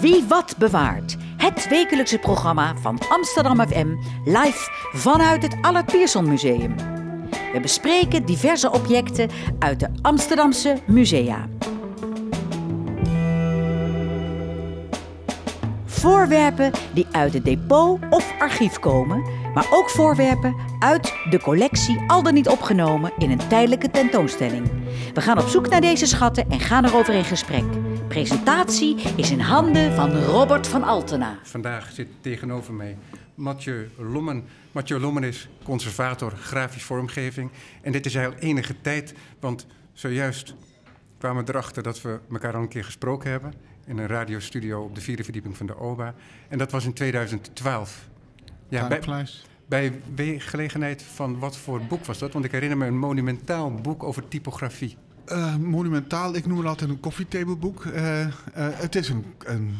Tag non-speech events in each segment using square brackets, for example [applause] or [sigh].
Wie wat bewaart. Het wekelijkse programma van Amsterdam FM live vanuit het Allard Pierson Museum. We bespreken diverse objecten uit de Amsterdamse musea. Voorwerpen die uit het depot of archief komen, maar ook voorwerpen uit de collectie al dan niet opgenomen in een tijdelijke tentoonstelling. We gaan op zoek naar deze schatten en gaan erover in gesprek. Presentatie is in handen van Robert van Altena. Vandaag zit tegenover mij Mathieu Lommen. Mathieu Lommen is conservator grafisch vormgeving. En dit is al enige tijd, want zojuist kwamen we erachter dat we elkaar al een keer gesproken hebben. In een radiostudio op de vierde verdieping van de OBA. En dat was in 2012. Ja, bij, bij gelegenheid van wat voor boek was dat? Want ik herinner me een monumentaal boek over typografie. Uh, monumentaal, ik noem het altijd een koffietableboek. Uh, uh, het, is een, een,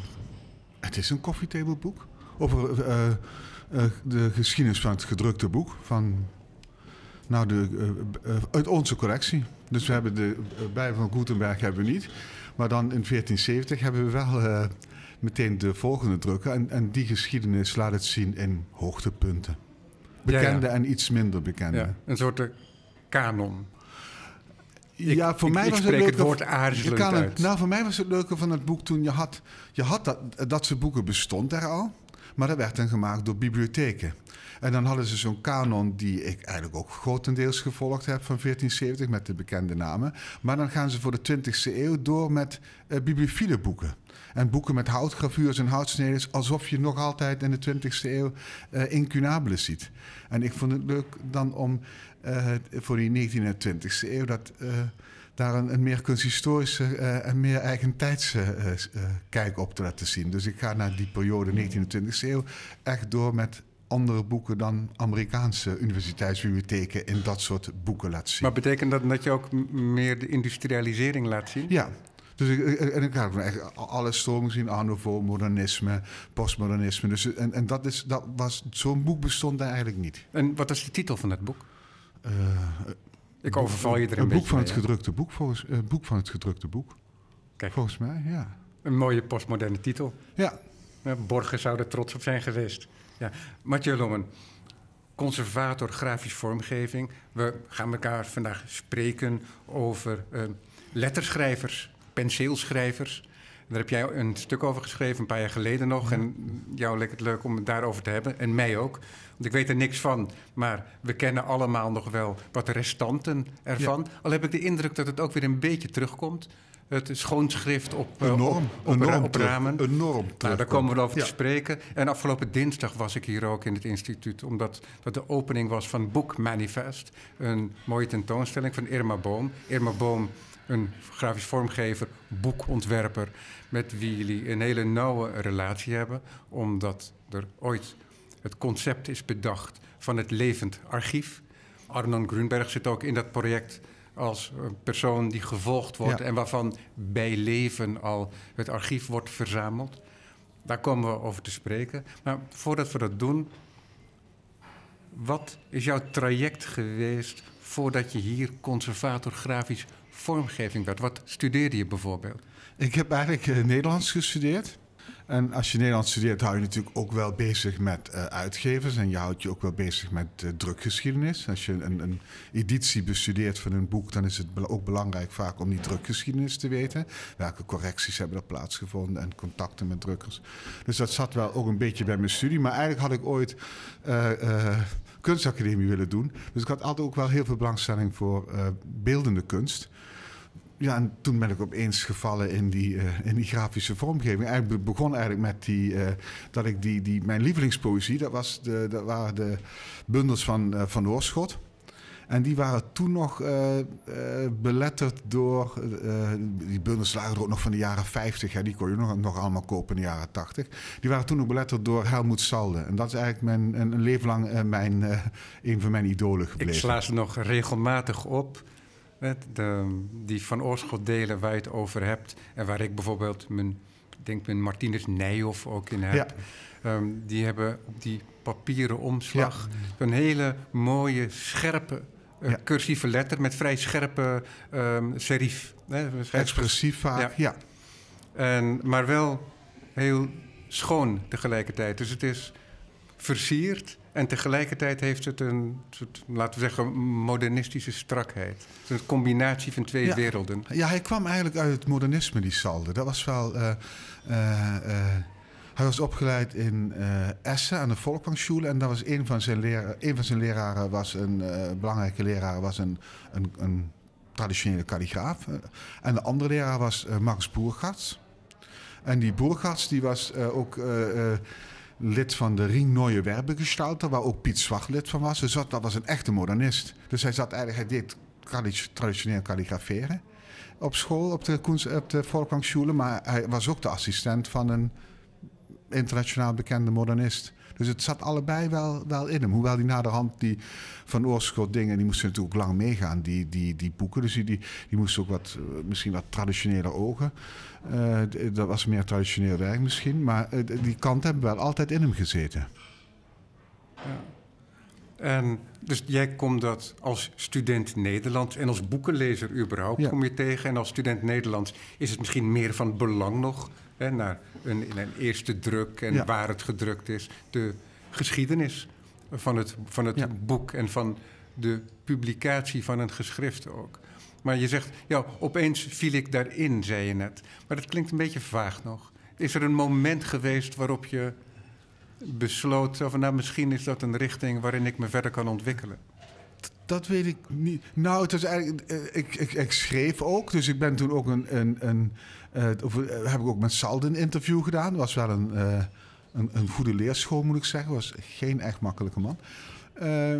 het is een koffietableboek over de geschiedenis van het gedrukte boek. Van, nou, de, uit onze collectie. Dus we hebben de Bijbel van Gutenberg hebben we niet. Maar dan in 1470 hebben we wel meteen de volgende drukken. En, en die geschiedenis laat het zien in hoogtepunten. Bekende en iets minder bekende. Ja, een soort kanon. Ja, voor ik, mij ik was spreek het, het woord aarzelend kan uit. nou, voor mij was het leuke van het boek toen je had... Je had dat, dat soort boeken bestond er al. Maar dat werd dan gemaakt door bibliotheken. En dan hadden ze zo'n kanon die ik eigenlijk ook grotendeels gevolgd heb van 1470 met de bekende namen. Maar dan gaan ze voor de 20e eeuw door met uh, bibliophile boeken. En boeken met houtgravures en houtsneden, alsof je nog altijd in de 20e eeuw uh, incunabelen ziet. En ik vond het leuk dan om uh, voor die 19e en 20e eeuw dat daar een, meer kunsthistorische en meer eigentijdse uh, kijk op te laten zien. Dus ik ga naar die periode 19e en 20e eeuw echt door met andere boeken dan Amerikaanse universiteitsbibliotheken in dat soort boeken laten zien. Maar betekent dat dat je ook meer de industrialisering laat zien? Ja. Dus ik, en ik ga eigenlijk alle stromingen zien, Art Nouveau, modernisme, postmodernisme. Dus, en en dat, is, dat was, zo'n boek bestond daar eigenlijk niet. En wat is de titel van het boek? Ik overval je er een, een beetje boek van mee, het gedrukte boek, volgens een boek van het gedrukte boek. Kijk. Volgens mij, ja. Een mooie postmoderne titel. Ja. Ja, Borgen zou er trots op zijn geweest. Ja. Mathieu Lommen, conservator grafisch vormgeving. We gaan elkaar vandaag spreken over uh, letterschrijvers, penseelschrijvers. Daar heb jij een stuk over geschreven, een paar jaar geleden nog. En jou leek het leuk om het daarover te hebben. En mij ook. Want ik weet er niks van. Maar we kennen allemaal nog wel wat restanten ervan. Ja. Al heb ik de indruk dat het ook weer een beetje terugkomt. Het schoonschrift op, uh, enorm, op, op, enorm op ramen. Terug, enorm nou, daar komen we over ja. te spreken. En afgelopen dinsdag was ik hier ook in het instituut. Omdat dat de opening was van Boek Manifest. Een mooie tentoonstelling van Irma Boom. Irma Boom een grafisch vormgever, boekontwerper, met wie jullie een hele nauwe relatie hebben, omdat er ooit het concept is bedacht van het levend archief. Arnon Grunberg zit ook in dat project als een persoon die gevolgd wordt ja. en waarvan bij leven al het archief wordt verzameld. Daar komen we over te spreken. Maar voordat we dat doen, wat is jouw traject geweest voordat je hier conservator grafisch vormgeving werd? Wat studeerde je bijvoorbeeld? Ik heb eigenlijk uh, Nederlands gestudeerd. En als je Nederlands studeert, hou je natuurlijk ook wel bezig met uh, uitgevers. En je houdt je ook wel bezig met uh, drukgeschiedenis. Als je een, een, editie bestudeert van een boek, dan is het ook belangrijk vaak om die drukgeschiedenis te weten. Welke correcties hebben er plaatsgevonden en contacten met drukkers. Dus dat zat wel ook een beetje bij mijn studie. Maar eigenlijk had ik ooit uh, kunstacademie willen doen. Dus ik had altijd ook wel heel veel belangstelling voor beeldende kunst ja, en toen ben ik opeens gevallen in die, uh, in die grafische vormgeving. Eigenlijk begon eigenlijk met die, uh, dat ik die, die, mijn lievelingspoëzie, dat, was de, dat waren de bundels van uh, Van Oorschot. En die waren toen nog beletterd door, die bundels lagen er ook nog van de jaren 50, ja, die kon je nog, nog allemaal kopen in de jaren 80. Die waren toen nog beletterd door Helmoet Salde. En dat is eigenlijk mijn, een, een leven lang mijn, een van mijn idolen gebleven. Ik sla ze nog regelmatig op. De, die van Oorschot delen waar je het over hebt. En waar ik bijvoorbeeld mijn, denk mijn Martinus Nijhoff ook in heb. Ja. Um, die hebben op die papieren omslag ja. een hele mooie, scherpe, uh, ja. cursieve letter met vrij scherpe um, serif. Hè, Expressief vaak, ja. En, maar wel heel schoon tegelijkertijd. Dus het is versierd en tegelijkertijd heeft het een soort, laten we zeggen, modernistische strakheid. Het is een combinatie van twee Ja. werelden. Ja, hij kwam eigenlijk uit het modernisme, die Salde. Dat was wel... eh, eh, eh, hij was opgeleid in Essen aan de Volkwangschule. En dat was een van zijn, lera- een van zijn leraren, was een belangrijke leraar, was een, een, een traditionele kalligraaf. En de andere leraar was Max Boergatz. En die Boergatz die was ook lid van de Ring Neue Werbegestalter, waar ook Piet Zwart lid van was. Dus dat, was een echte modernist. Dus hij zat eigenlijk, hij deed tradi- traditioneel kalligraferen op school, op de, Koens, de. Maar hij was ook de assistent van een internationaal bekende modernist. Dus het zat allebei wel, wel in hem. Hoewel die naderhand die van Oorschot dingen, die moesten natuurlijk lang meegaan, die, die, die boeken. Dus die, die, die moesten ook wat, eh, misschien wat traditionele ogen. Eh, dat was meer traditioneel werk misschien. Maar eh, die kant hebben wel altijd in hem gezeten. En dus jij komt dat als student Nederlands en als boekenlezer überhaupt Ja. kom je tegen. En als student Nederlands is het misschien meer van belang nog hè, naar een, een eerste druk en Ja. waar het gedrukt is. De geschiedenis van het, van het Ja. boek en van de publicatie van een geschrift ook. Maar je zegt, ja, opeens viel ik daarin, zei je net. Maar dat klinkt een beetje vaag nog. Is er een moment geweest waarop je besloot van nou misschien is dat een richting waarin ik me verder kan ontwikkelen. Dat weet ik niet. Nou, het is eigenlijk, eh, ik, ik, ik schreef ook. Dus ik ben toen ook een. een, een of, eh, heb ik ook met Salde een interview gedaan. was wel een, eh, een, een goede leerschool, moet ik zeggen. Was geen echt makkelijke man. Eh,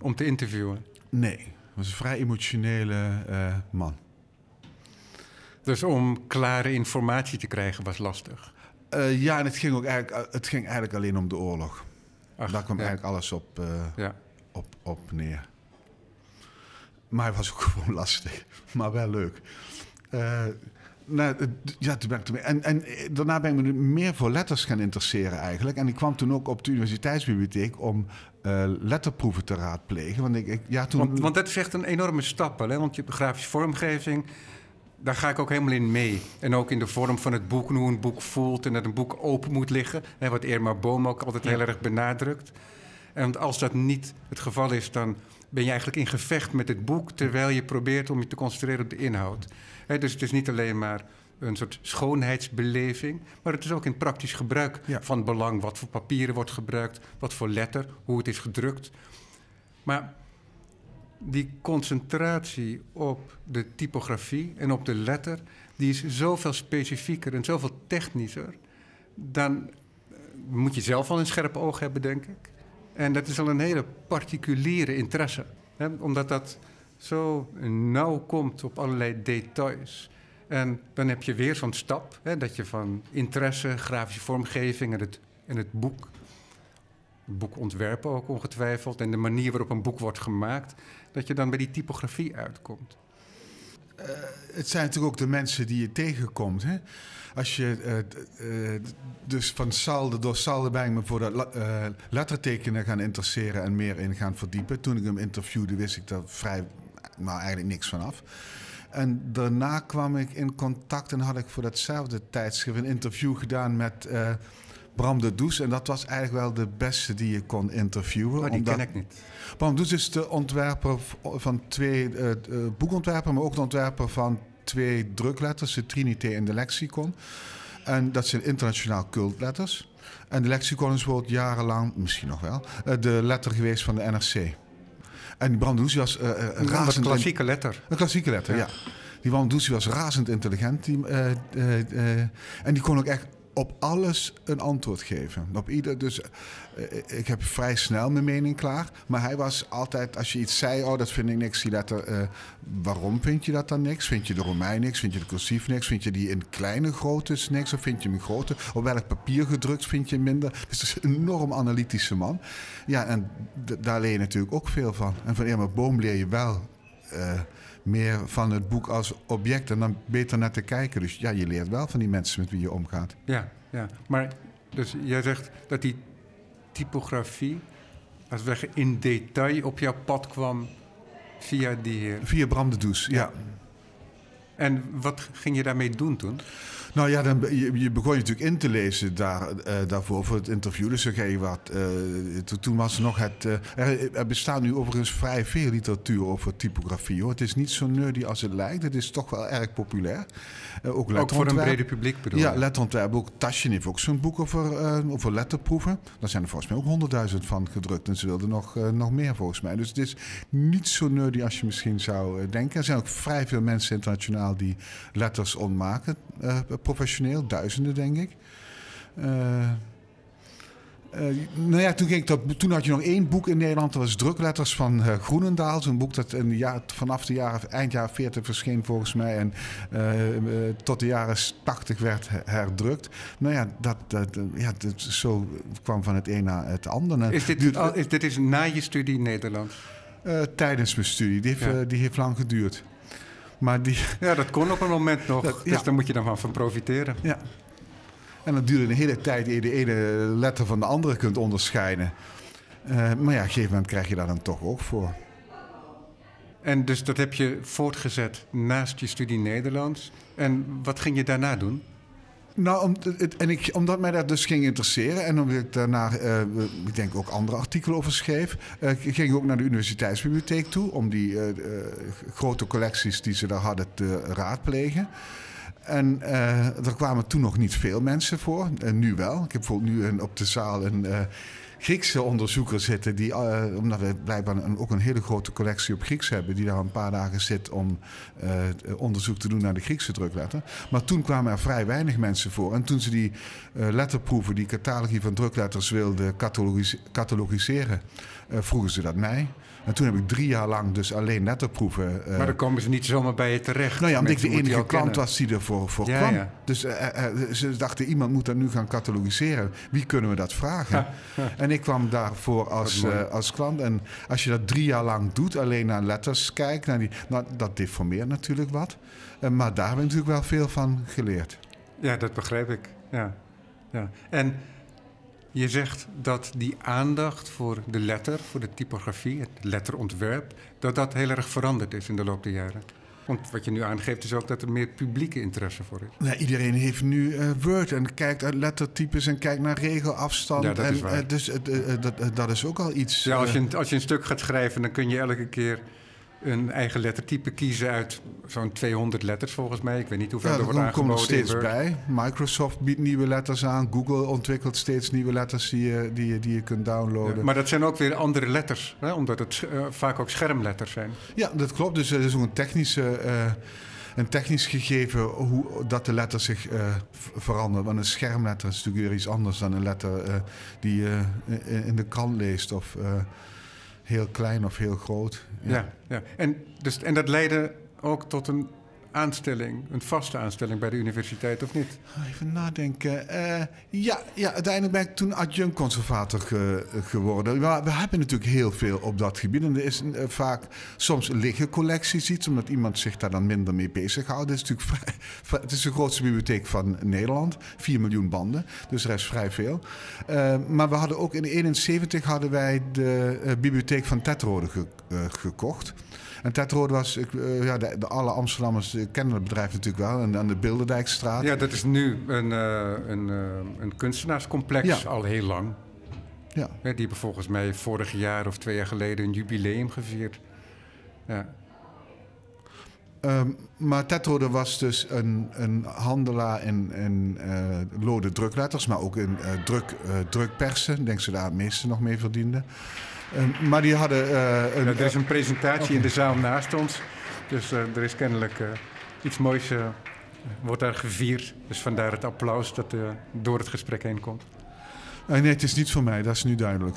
Om te interviewen. nee, was een vrij emotionele eh, man. Dus om klare informatie te krijgen was lastig. Eh, ja, en het ging ook eigenlijk, het ging eigenlijk alleen om de oorlog. Ach, Daar kwam ja. eigenlijk alles op, eh, Ja. op, op neer. Maar hij was ook [laughs] gewoon lastig, maar wel leuk. Eh, nou, ja, toen ben ik ermee. En, en eh, daarna ben ik me meer voor letters gaan interesseren eigenlijk. En ik kwam toen ook op de universiteitsbibliotheek om eh, letterproeven te raadplegen. Want ik, ik ja, toen... Want, want dat is echt een enorme stap. Hè? Want je hebt grafische vormgeving, daar ga ik ook helemaal in mee. En ook in de vorm van het boek, hoe een boek voelt en dat een boek open moet liggen. Hè, wat Irma Boom ook altijd heel erg benadrukt. En want als dat niet het geval is, dan ben je eigenlijk in gevecht met het boek... terwijl je probeert om je te concentreren op de inhoud. Dus het is niet alleen maar een soort schoonheidsbeleving... maar het is ook in praktisch gebruik Ja. van belang. Wat voor papieren wordt gebruikt, wat voor letter, hoe het is gedrukt. Maar die concentratie op de typografie en op de letter, die is zoveel specifieker en zoveel technischer. Dan eh, moet je zelf al een scherp oog hebben, denk ik. En dat is al een hele particuliere interesse. Hè? Omdat dat zo nauw komt op allerlei details. En dan heb je weer zo'n stap, hè, dat je van interesse, grafische vormgeving en het, en het boek het boek ontwerpen ook ongetwijfeld en de manier waarop een boek wordt gemaakt, dat je dan bij die typografie uitkomt. Het zijn natuurlijk ook de mensen die je tegenkomt. Hè? Als je eh, eh, dus van Salde, door Salde ben ik me voor dat eh, lettertekenen gaan interesseren en meer in gaan verdiepen. Toen ik hem interviewde, wist ik daar vrij, nou eigenlijk niks van af. En daarna kwam ik in contact en had ik voor datzelfde tijdschrift een interview gedaan met Bram de Does. En dat was eigenlijk wel de beste die je kon interviewen. Maar die omdat- ken ik niet. Bram Does is de ontwerper van twee eh, boekontwerper, maar ook de ontwerper van twee drukletters, de Trinité en de Lexicon. En dat zijn internationaal cultletters. En de Lexicon is bijvoorbeeld jarenlang, misschien nog wel, eh, de letter geweest van de NRC. En Does was eh, eh, Een razend... klassieke letter. Een klassieke letter, ja. Ja. Die Does was razend intelligent. Die, en die kon ook echt op alles een antwoord geven. Op ieder, dus eh, ik heb vrij snel mijn mening klaar. Maar hij was altijd, als je iets zei, oh dat vind ik niks, die letter. eh, waarom vind je dat dan niks? Vind je de Romein niks? Vind je de cursief niks? Vind je die in kleine groottes niks? Of vind je hem in grote? Op welk papier gedrukt vind je minder? Dus is een enorm analytische man. Ja, en daar leer je natuurlijk ook veel van. En van Irma Boom leer je wel eh, meer van het boek als object en dan beter naar te kijken. Dus ja, je leert wel van die mensen met wie je omgaat. Ja, ja. Maar dus jij zegt dat die typografie, als we zeggen, in detail op jouw pad kwam via die. Via Bram de Does, ja. En wat ging je daarmee doen toen? Nou ja, dan, je, je begon je natuurlijk in te lezen daar, eh, daarvoor, voor het interview. Dus dan ga je wat. to- toen was er nog het. eh, er, er bestaat nu overigens vrij veel literatuur over typografie. Hoor. Het is niet zo nerdy als het lijkt. Het is toch wel erg populair. Ook Ook voor een brede publiek bedoel Ja, letterontwerp. Ook Taschen heeft ook zo'n boek over, over letterproeven. Daar zijn er volgens mij ook honderdduizend van gedrukt. En ze wilden nog, nog meer volgens mij. Dus het is niet zo nerdy als je misschien zou denken. Er zijn ook vrij veel mensen internationaal die letters ontmaken. Professioneel, duizenden denk ik. Eh, eh, nou ja, toen, ging ik dat, toen had je nog één boek in Nederland. Dat was Drukletters van eh, Groenendaal. Zo'n boek dat in de jaar, vanaf de jaren, eind jaren 40 verscheen volgens mij. En tot de jaren 80 werd her- herdrukt. Nou ja, dat, dat, ja dat, zo kwam van het een naar het ander. Is dit, al- is, dit is na je studie Nederlands? eh, tijdens mijn studie. Die heeft, Ja. die heeft lang geduurd. Maar die, [laughs] Ja, dat kon op een moment nog. Dat- Dus ja. daar moet je dan van, van profiteren. ja. En dat duurde een hele tijd eer je de ene letter van de andere kunt onderscheiden. Eh, maar ja, op een gegeven moment krijg je daar dan toch ook voor. En dus dat heb je voortgezet naast je studie Nederlands. En wat ging je daarna doen? Nou, en ik, omdat mij dat dus ging interesseren en omdat ik daarna, eh, ik denk ook andere artikelen over schreef, eh, ging ik ook naar de universiteitsbibliotheek toe om die eh, grote collecties die ze daar hadden te raadplegen. En er kwamen toen nog niet veel mensen voor, en nu wel. Ik heb bijvoorbeeld nu een, op de zaal een Griekse onderzoeker zitten, die, eh, omdat we blijkbaar ook een hele grote collectie op Grieks hebben, die daar een paar dagen zit om eh, onderzoek te doen naar de Griekse drukletter. Maar toen kwamen er vrij weinig mensen voor. En toen ze die eh, letterproeven, die catalogie van drukletters wilden catalogis- catalogiseren, vroegen ze dat mij. En toen heb ik drie jaar lang dus alleen letterproeven. eh, maar dan komen ze niet zomaar bij je terecht. nou ja, omdat ik de enige klant kennen. was die ervoor voor Ja, kwam. ja. Dus eh, eh, ze dachten, iemand moet dat nu gaan catalogiseren. Wie kunnen we dat vragen? [laughs] En ik kwam daarvoor als, als klant. En als je dat drie jaar lang doet, alleen naar letters kijkt... Naar die, nou, dat deformeert natuurlijk wat. Maar daar heb ik natuurlijk wel veel van geleerd. Ja, dat begrijp ik. Ja. Ja. En je zegt dat die aandacht voor de letter, voor de typografie, het letterontwerp, dat dat heel erg veranderd is in de loop der jaren. Want wat je nu aangeeft is ook dat er meer publieke interesse voor is. Nou, iedereen heeft nu eh, Word en kijkt uit lettertypes en kijkt naar regelafstand. Ja, dat en, is waar. eh, dus eh, dat, dat is ook al iets. Ja, als je, een, als je een stuk gaat schrijven, dan kun je elke keer een eigen lettertype kiezen uit zo'n 200 letters volgens mij. Ik weet niet hoeveel Ja, er wordt er aangeboden in steeds Word. bij. Microsoft biedt nieuwe letters aan. Google ontwikkelt steeds nieuwe letters die je, die je, die je kunt downloaden. Ja, maar dat zijn ook weer andere letters, hè? omdat het eh, vaak ook schermletters zijn. Ja, dat klopt. Dus er is ook een, technische, eh, een technisch gegeven hoe dat de letter zich eh, v- verandert. Want een schermletter is natuurlijk weer iets anders dan een letter eh, die je in- in de krant leest. Of eh, heel klein of heel groot. Ja. Ja, En, dus, en dat leidde ook tot een aanstelling, een vaste aanstelling bij de universiteit, of niet? Even nadenken. Eh, ja, ja, uiteindelijk ben ik toen adjunct-conservator ge- geworden. We hebben natuurlijk heel veel op dat gebied. En er is eh, vaak, soms liggen collecties iets, omdat iemand zich daar dan minder mee bezighoudt. Het is natuurlijk [laughs] het is de grootste bibliotheek van Nederland. 4 miljoen banden, dus er is vrij veel. Eh, maar we hadden ook in 1971 hadden wij de bibliotheek van Tetrode ge- gekocht. En Tetrode was, ja, de, de alle Amsterdammers kennen het bedrijf natuurlijk wel. En aan de Bilderdijkstraat. Ja, dat is nu een, eh, een, eh, een kunstenaarscomplex Ja. al heel lang. ja. Die hebben volgens mij vorig jaar of twee jaar geleden een jubileum gevierd. Ja. Ehm, maar Tetrode was dus een, een handelaar in, in eh, lode drukletters, maar ook in eh, druk, eh, drukpersen. Ik denk ze daar het meeste nog mee verdienden. Ehm, maar die hadden een... Ja, er is een presentatie in de zaal naast ons. Dus er is kennelijk iets moois, eh, wordt daar gevierd. Dus vandaar het applaus dat eh, door het gesprek heen komt. Eh, nee, het is niet voor mij, dat is nu duidelijk.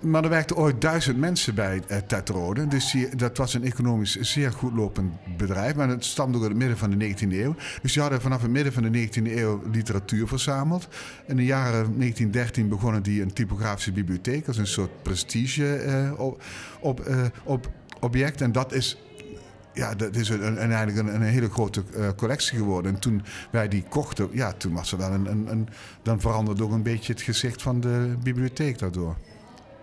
Maar er werkten ooit duizend mensen bij uh, Tetrode. Dus dat was een economisch zeer goed lopend bedrijf. Maar het stamde uit het midden van de 19e eeuw. Dus die hadden vanaf het midden van de 19e eeuw literatuur verzameld. In de jaren 1913 begonnen die een typografische bibliotheek. als een soort prestige op, op, op object. En dat is ja, dat is een, een, eigenlijk een, een hele grote uh, collectie geworden. En toen wij die kochten, ja, toen was er wel een, een, een, Dan veranderde ook een beetje het gezicht van de bibliotheek daardoor.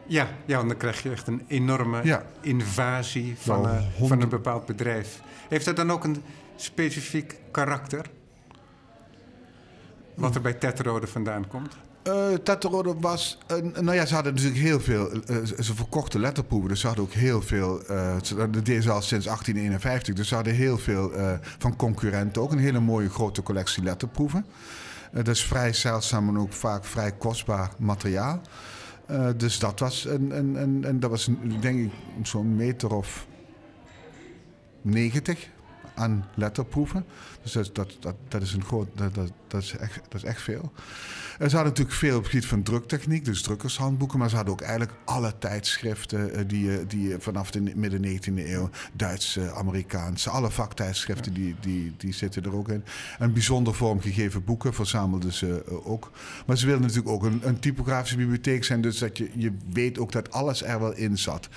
Ja, ja want dan krijg je echt een enorme ja. invasie van, Nou, uh, van een bepaald bedrijf. Heeft dat dan ook een specifiek karakter? wat er bij Tetrode vandaan komt? Uh, was. een. nou ja, ze hadden natuurlijk heel veel. Uh, ze verkochten letterproeven, dus ze hadden ook heel veel. Uh, dat deden ze al sinds 1851, dus ze hadden heel veel van concurrenten ook. Een hele mooie grote collectie letterproeven. dat is vrij zeldzaam en ook vaak vrij kostbaar materiaal. dus dat was een, een, en dat was denk ik zo'n meter of 90 aan letterproeven. Dus dat, dat, dat, is, een groot, dat, dat, is echt, dat is echt veel. En ze hadden natuurlijk veel op het gebied van druktechniek, dus drukkershandboeken. Maar ze hadden ook eigenlijk alle tijdschriften uh, die, die vanaf de midden 19e eeuw, Duitse, Amerikaanse, alle vaktijdschriften, die, die, die zitten er ook in. En bijzonder vormgegeven boeken verzamelden ze ook. Maar ze wilden natuurlijk ook een, een, typografische bibliotheek zijn, dus dat je, je weet ook dat alles er wel in zat.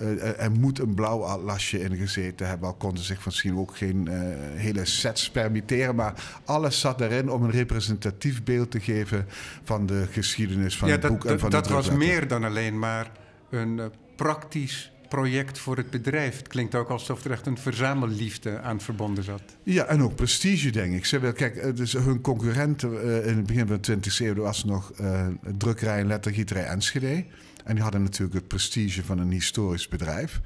Uh, er moet een blauw atlasje in gezeten hebben, al konden ze zich misschien ook geen hele sets permitteren, maar alles zat erin om een representatief beeld te geven van de geschiedenis van ja, het dat, boek en van dat de was meer dan alleen maar een uh, praktisch project voor het bedrijf. Het klinkt ook alsof er echt een verzamelliefde aan verbonden zat. Ja, en ook prestige, denk ik. Ze, kijk, dus hun concurrent uh, in het begin van de 20e eeuw was nog drukkerij en lettergieterij Enschede. En die hadden natuurlijk het prestige van een historisch bedrijf.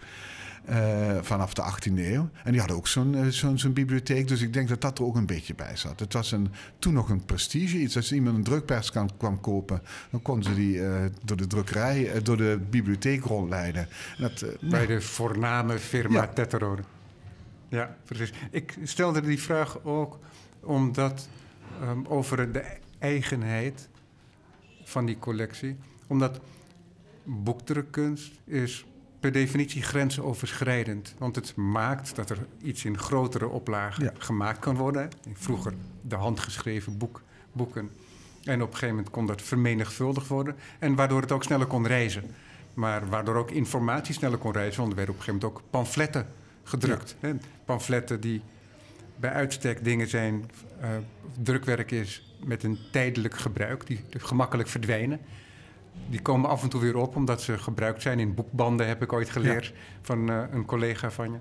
Uh, vanaf de 18e eeuw. En die hadden ook zo'n uh, zo'n zo'n bibliotheek. Dus ik denk dat dat er ook een beetje bij zat. Het was een, toen nog een prestige iets. Als iemand een drukpers kan, kwam kopen, dan kon ze die uh, door de drukkerij, door de bibliotheek rondleiden. Dat, bij de voorname firma ja. Tetterode. Ja, precies. Ik stelde die vraag ook omdat um, over de eigenheid van die collectie. Omdat boekdrukkunst is per definitie grensoverschrijdend. Want het maakt dat er iets in grotere oplagen ja. gemaakt kan worden. Vroeger de handgeschreven boek, boeken. En op een gegeven moment kon dat vermenigvuldigd worden. En waardoor het ook sneller kon reizen. Maar waardoor ook informatie sneller kon reizen. Want er werden op een gegeven moment ook pamfletten gedrukt. Ja. Pamfletten die bij uitstek dingen zijn, uh, drukwerk is met een tijdelijk gebruik, die gemakkelijk verdwijnen die komen af en toe weer op omdat ze gebruikt zijn in boekbanden, heb ik ooit geleerd ja. van uh, een collega van je.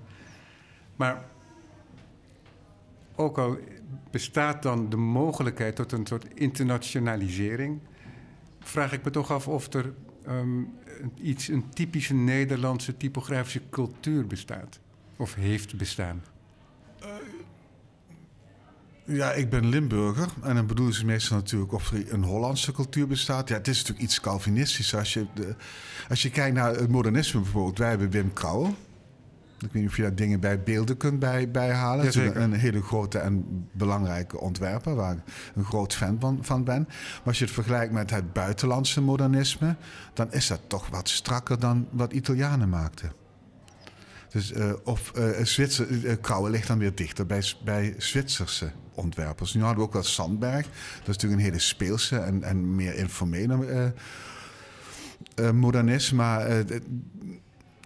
Maar ook al bestaat dan de mogelijkheid tot een soort internationalisering, vraag ik me toch af of er um, iets, een typische Nederlandse typografische cultuur bestaat. Of heeft bestaan. Ja, ik ben Limburger. En dan bedoelen ze meestal natuurlijk of er een Hollandse cultuur bestaat. Ja, het is natuurlijk iets Calvinistisch. Als je, de, als je kijkt naar het modernisme bijvoorbeeld. Wij hebben Wim Krauwel. Ik weet niet of je daar dingen bij beelden kunt bij, bijhalen. Ja, een, een hele grote en belangrijke ontwerper, waar ik een groot fan van, van ben. Maar als je het vergelijkt met het buitenlandse modernisme, dan is dat toch wat strakker dan wat Italianen maakten. Dus, uh, of uh, Zwitser, uh, Krauwe ligt dan weer dichter bij, bij Zwitserse ontwerpers. Nu hadden we ook wel Sandberg. Dat is natuurlijk een hele speelse en, en meer informele modernist. Maar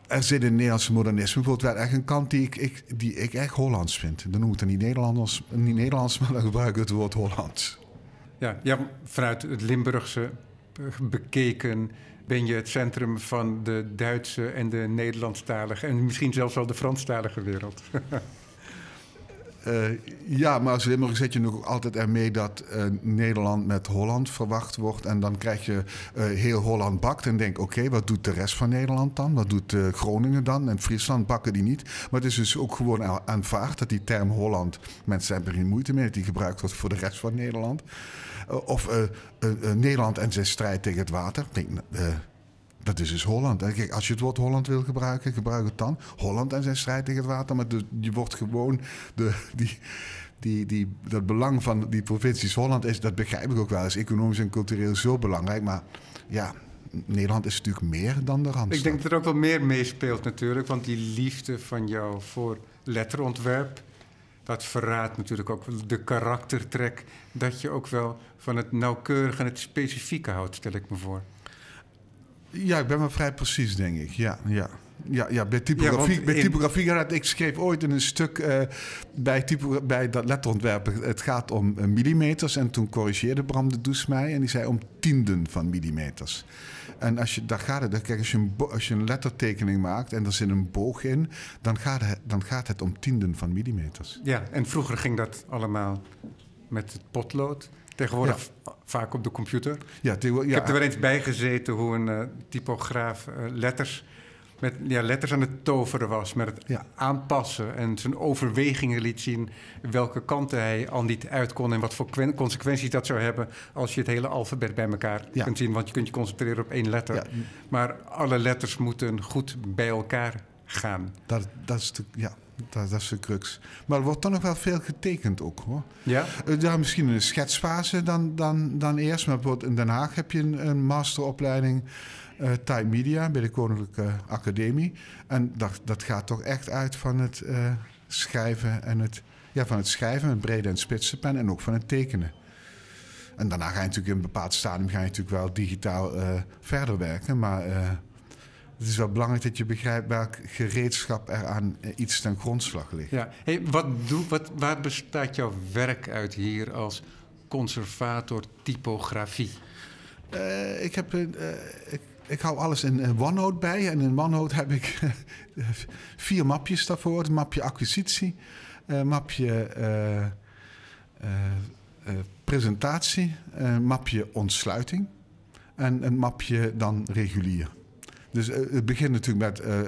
er zit in het Nederlandse modernisme bijvoorbeeld wel echt een kant die ik, ik, die ik echt Hollands vind. Dan noem ik het niet Nederlands, niet Nederlands maar dan gebruik ik het woord Hollands. Ja, ja vanuit het Limburgse bekeken ben je het centrum van de Duitse en de Nederlandstalige en misschien zelfs wel de Franstalige wereld. [laughs] uh, ja, maar als Limburg zet je nog altijd ermee dat uh, Nederland met Holland verwacht wordt. En dan krijg je uh, heel Holland bakt en denk: oké, wat doet de rest van Nederland dan? Wat doet Groningen dan? En Friesland bakken die niet. Maar het is dus ook gewoon aanvaard dat die term Holland, mensen hebben er geen moeite mee, dat die gebruikt wordt voor de rest van Nederland. of Nederland en zijn strijd tegen het water. Denk, dat is dus Holland. Kijk, als je het woord Holland wil gebruiken, gebruik het dan. Holland en zijn strijd tegen het water. Maar je wordt gewoon de, die, die, die, dat belang van die provincies Holland is, dat begrijp ik ook wel, is economisch en cultureel zo belangrijk. Maar ja, Nederland is natuurlijk meer dan de Randstad. Ik denk dat er ook wel meer meespeelt natuurlijk, want die liefde van jou voor letterontwerp, dat verraadt natuurlijk ook de karaktertrek dat je ook wel van het nauwkeurige en het specifieke houdt, stel ik me voor. Ja, ik ben wel vrij precies, denk ik. Ja, ja. Ja, ja, bij typografie. Ja, bij typografie in... ik schreef ooit in een stuk uh, bij, typo, bij dat letterontwerpen. Het gaat om uh, millimeters. En toen corrigeerde Bram de Does mij. En die zei om tienden van millimeters. En als je, daar gaat het. Kijk, als je, een, als je een lettertekening maakt en er zit een boog in. Dan gaat, het, dan gaat het om tienden van millimeters. Ja, en vroeger ging dat allemaal met het potlood. Tegenwoordig vaak op de computer. Ja, ja, Ik heb er wel eens bij gezeten hoe een uh, typograaf uh, letters met ja, letters aan het toveren was, met het Ja. aanpassen en zijn overwegingen liet zien welke kanten hij al niet uit kon en wat voor consequenties dat zou hebben als je het hele alfabet bij elkaar kunt zien, want je kunt je concentreren op één letter. Maar alle letters moeten goed bij elkaar gaan. Dat, dat, is de, ja, dat, dat is de crux. Maar er wordt dan nog wel veel getekend ook hoor. Ja? Eh, Ja, misschien een schetsfase dan, dan, dan eerst. Maar bijvoorbeeld in Den Haag heb je een, een masteropleiding Type Media bij de Koninklijke Academie. En dat, dat gaat toch echt uit van het eh, schrijven en het, ja, van het schrijven met brede en spitse pen en ook van het tekenen. En daarna ga je natuurlijk in een bepaald stadium ga je natuurlijk wel digitaal verder werken. Maar het is wel belangrijk dat je begrijpt welk gereedschap er aan eh, iets ten grondslag ligt. ja. Hey, wat doe, wat, waar bestaat jouw werk uit hier als conservator typografie? Eh, ik, heb, een, eh, ik, ik hou alles in eh, OneNote bij. En in OneNote heb ik [laughs] vier mapjes daarvoor. Het mapje acquisitie, eh mapje presentatie, een mapje ontsluiting en een mapje dan regulier. Dus eh, het begint natuurlijk met eh,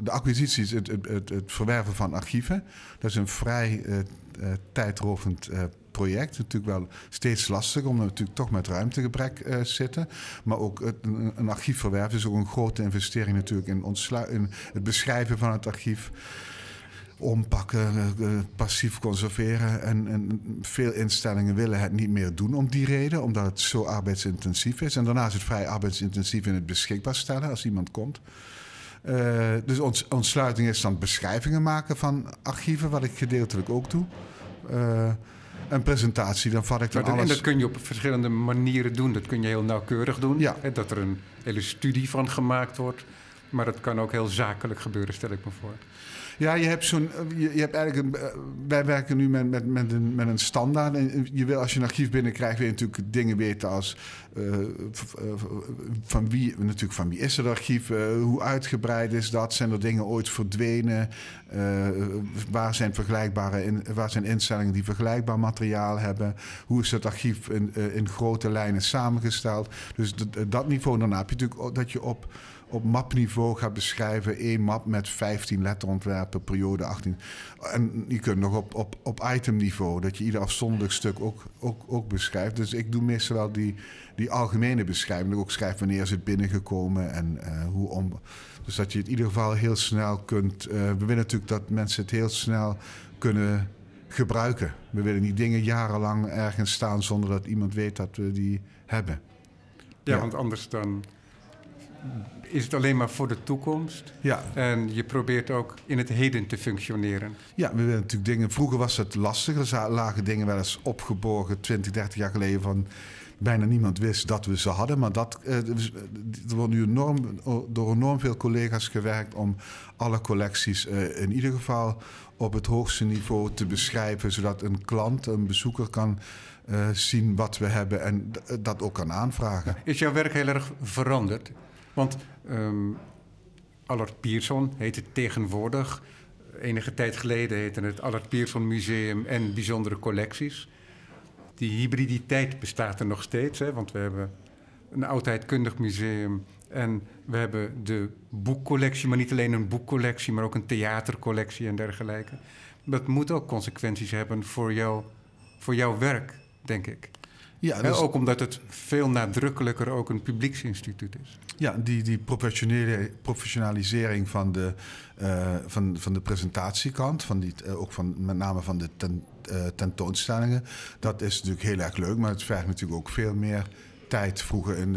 de acquisities, het, het, het, verwerven van archieven. Dat is een vrij eh, tijdrovend project. Natuurlijk wel steeds lastig, omdat we natuurlijk toch met ruimtegebrek eh, zitten. Maar ook het, een, archief verwerven is ook een grote investering natuurlijk in het beschrijven van het archief. Ompakken, eh, eh, passief conserveren. En, en veel instellingen willen het niet meer doen om die reden, omdat het zo arbeidsintensief is. En daarnaast is het vrij arbeidsintensief in het beschikbaar stellen als iemand komt. Eh, dus ons, ontsluiting is dan beschrijvingen maken van archieven, wat ik gedeeltelijk ook doe. Eh, een presentatie, dan vat ik dan Maar dat- en alles... dat kun je op verschillende manieren doen. Dat kun je heel nauwkeurig doen. Ja. Hè, Dat er een hele studie van gemaakt wordt. Maar dat kan ook heel zakelijk gebeuren, stel ik me voor. Ja, je hebt zo'n. Je, je hebt eigenlijk eh, wij werken nu met, met, met, een, met een standaard. En je wil, als je een archief binnenkrijgt, wil je natuurlijk dingen weten als. eh, eh, van wie, natuurlijk van wie is het archief? eh, hoe uitgebreid is dat? Zijn er dingen ooit verdwenen? Eh, waar, zijn vergelijkbare waar zijn instellingen die vergelijkbaar materiaal hebben? Hoe is het archief in, eh, in grote lijnen samengesteld? Dus dat, niveau. Daarna heb je natuurlijk dat je op op mapniveau gaat beschrijven. één map met 15 letterontwerpen, periode 18. En je kunt nog op, op, op itemniveau, dat je ieder afzonderlijk stuk ook, ook, ook beschrijft. Dus ik doe meestal wel die, die algemene beschrijving. Ik ook schrijf wanneer is het binnengekomen en eh, hoe om. Dus dat je het in ieder geval heel snel kunt. eh, we willen natuurlijk dat mensen het heel snel kunnen gebruiken. We willen niet dingen jarenlang ergens staan zonder dat iemand weet dat we die hebben. Ja, Ja. want anders dan is het alleen maar voor de toekomst. Ja, En je probeert ook in het heden te functioneren. Ja, we willen natuurlijk dingen. Vroeger was het lastig. Er lagen dingen wel eens opgeborgen 20, 30 jaar geleden van bijna niemand wist dat we ze hadden. Maar dat, eh, dus, eh, er wordt nu enorm, door enorm veel collega's gewerkt om alle collecties eh, in ieder geval op het hoogste niveau te beschrijven, zodat een klant, een bezoeker kan zien wat we hebben en dat ook kan aanvragen. Is jouw werk heel erg veranderd? Want ehm Allard Pierson heet het tegenwoordig. Enige tijd geleden heette het Allard Pierson Museum en Bijzondere Collecties. Die hybriditeit bestaat er nog steeds, hè? want we hebben een oudheidkundig museum en we hebben de boekcollectie, maar niet alleen een boekcollectie, maar ook een theatercollectie en dergelijke. Dat moet ook consequenties hebben voor, voor jouw werk, denk ik. Ja, dus- ook omdat het veel nadrukkelijker ook een publieksinstituut is. Ja, die, die professionele, professionalisering van de, eh, van, van de presentatiekant, van die, eh, ook van, met name van de ten, eh, tentoonstellingen, dat is natuurlijk heel erg leuk, maar het vergt natuurlijk ook veel meer tijd. Vroeger, in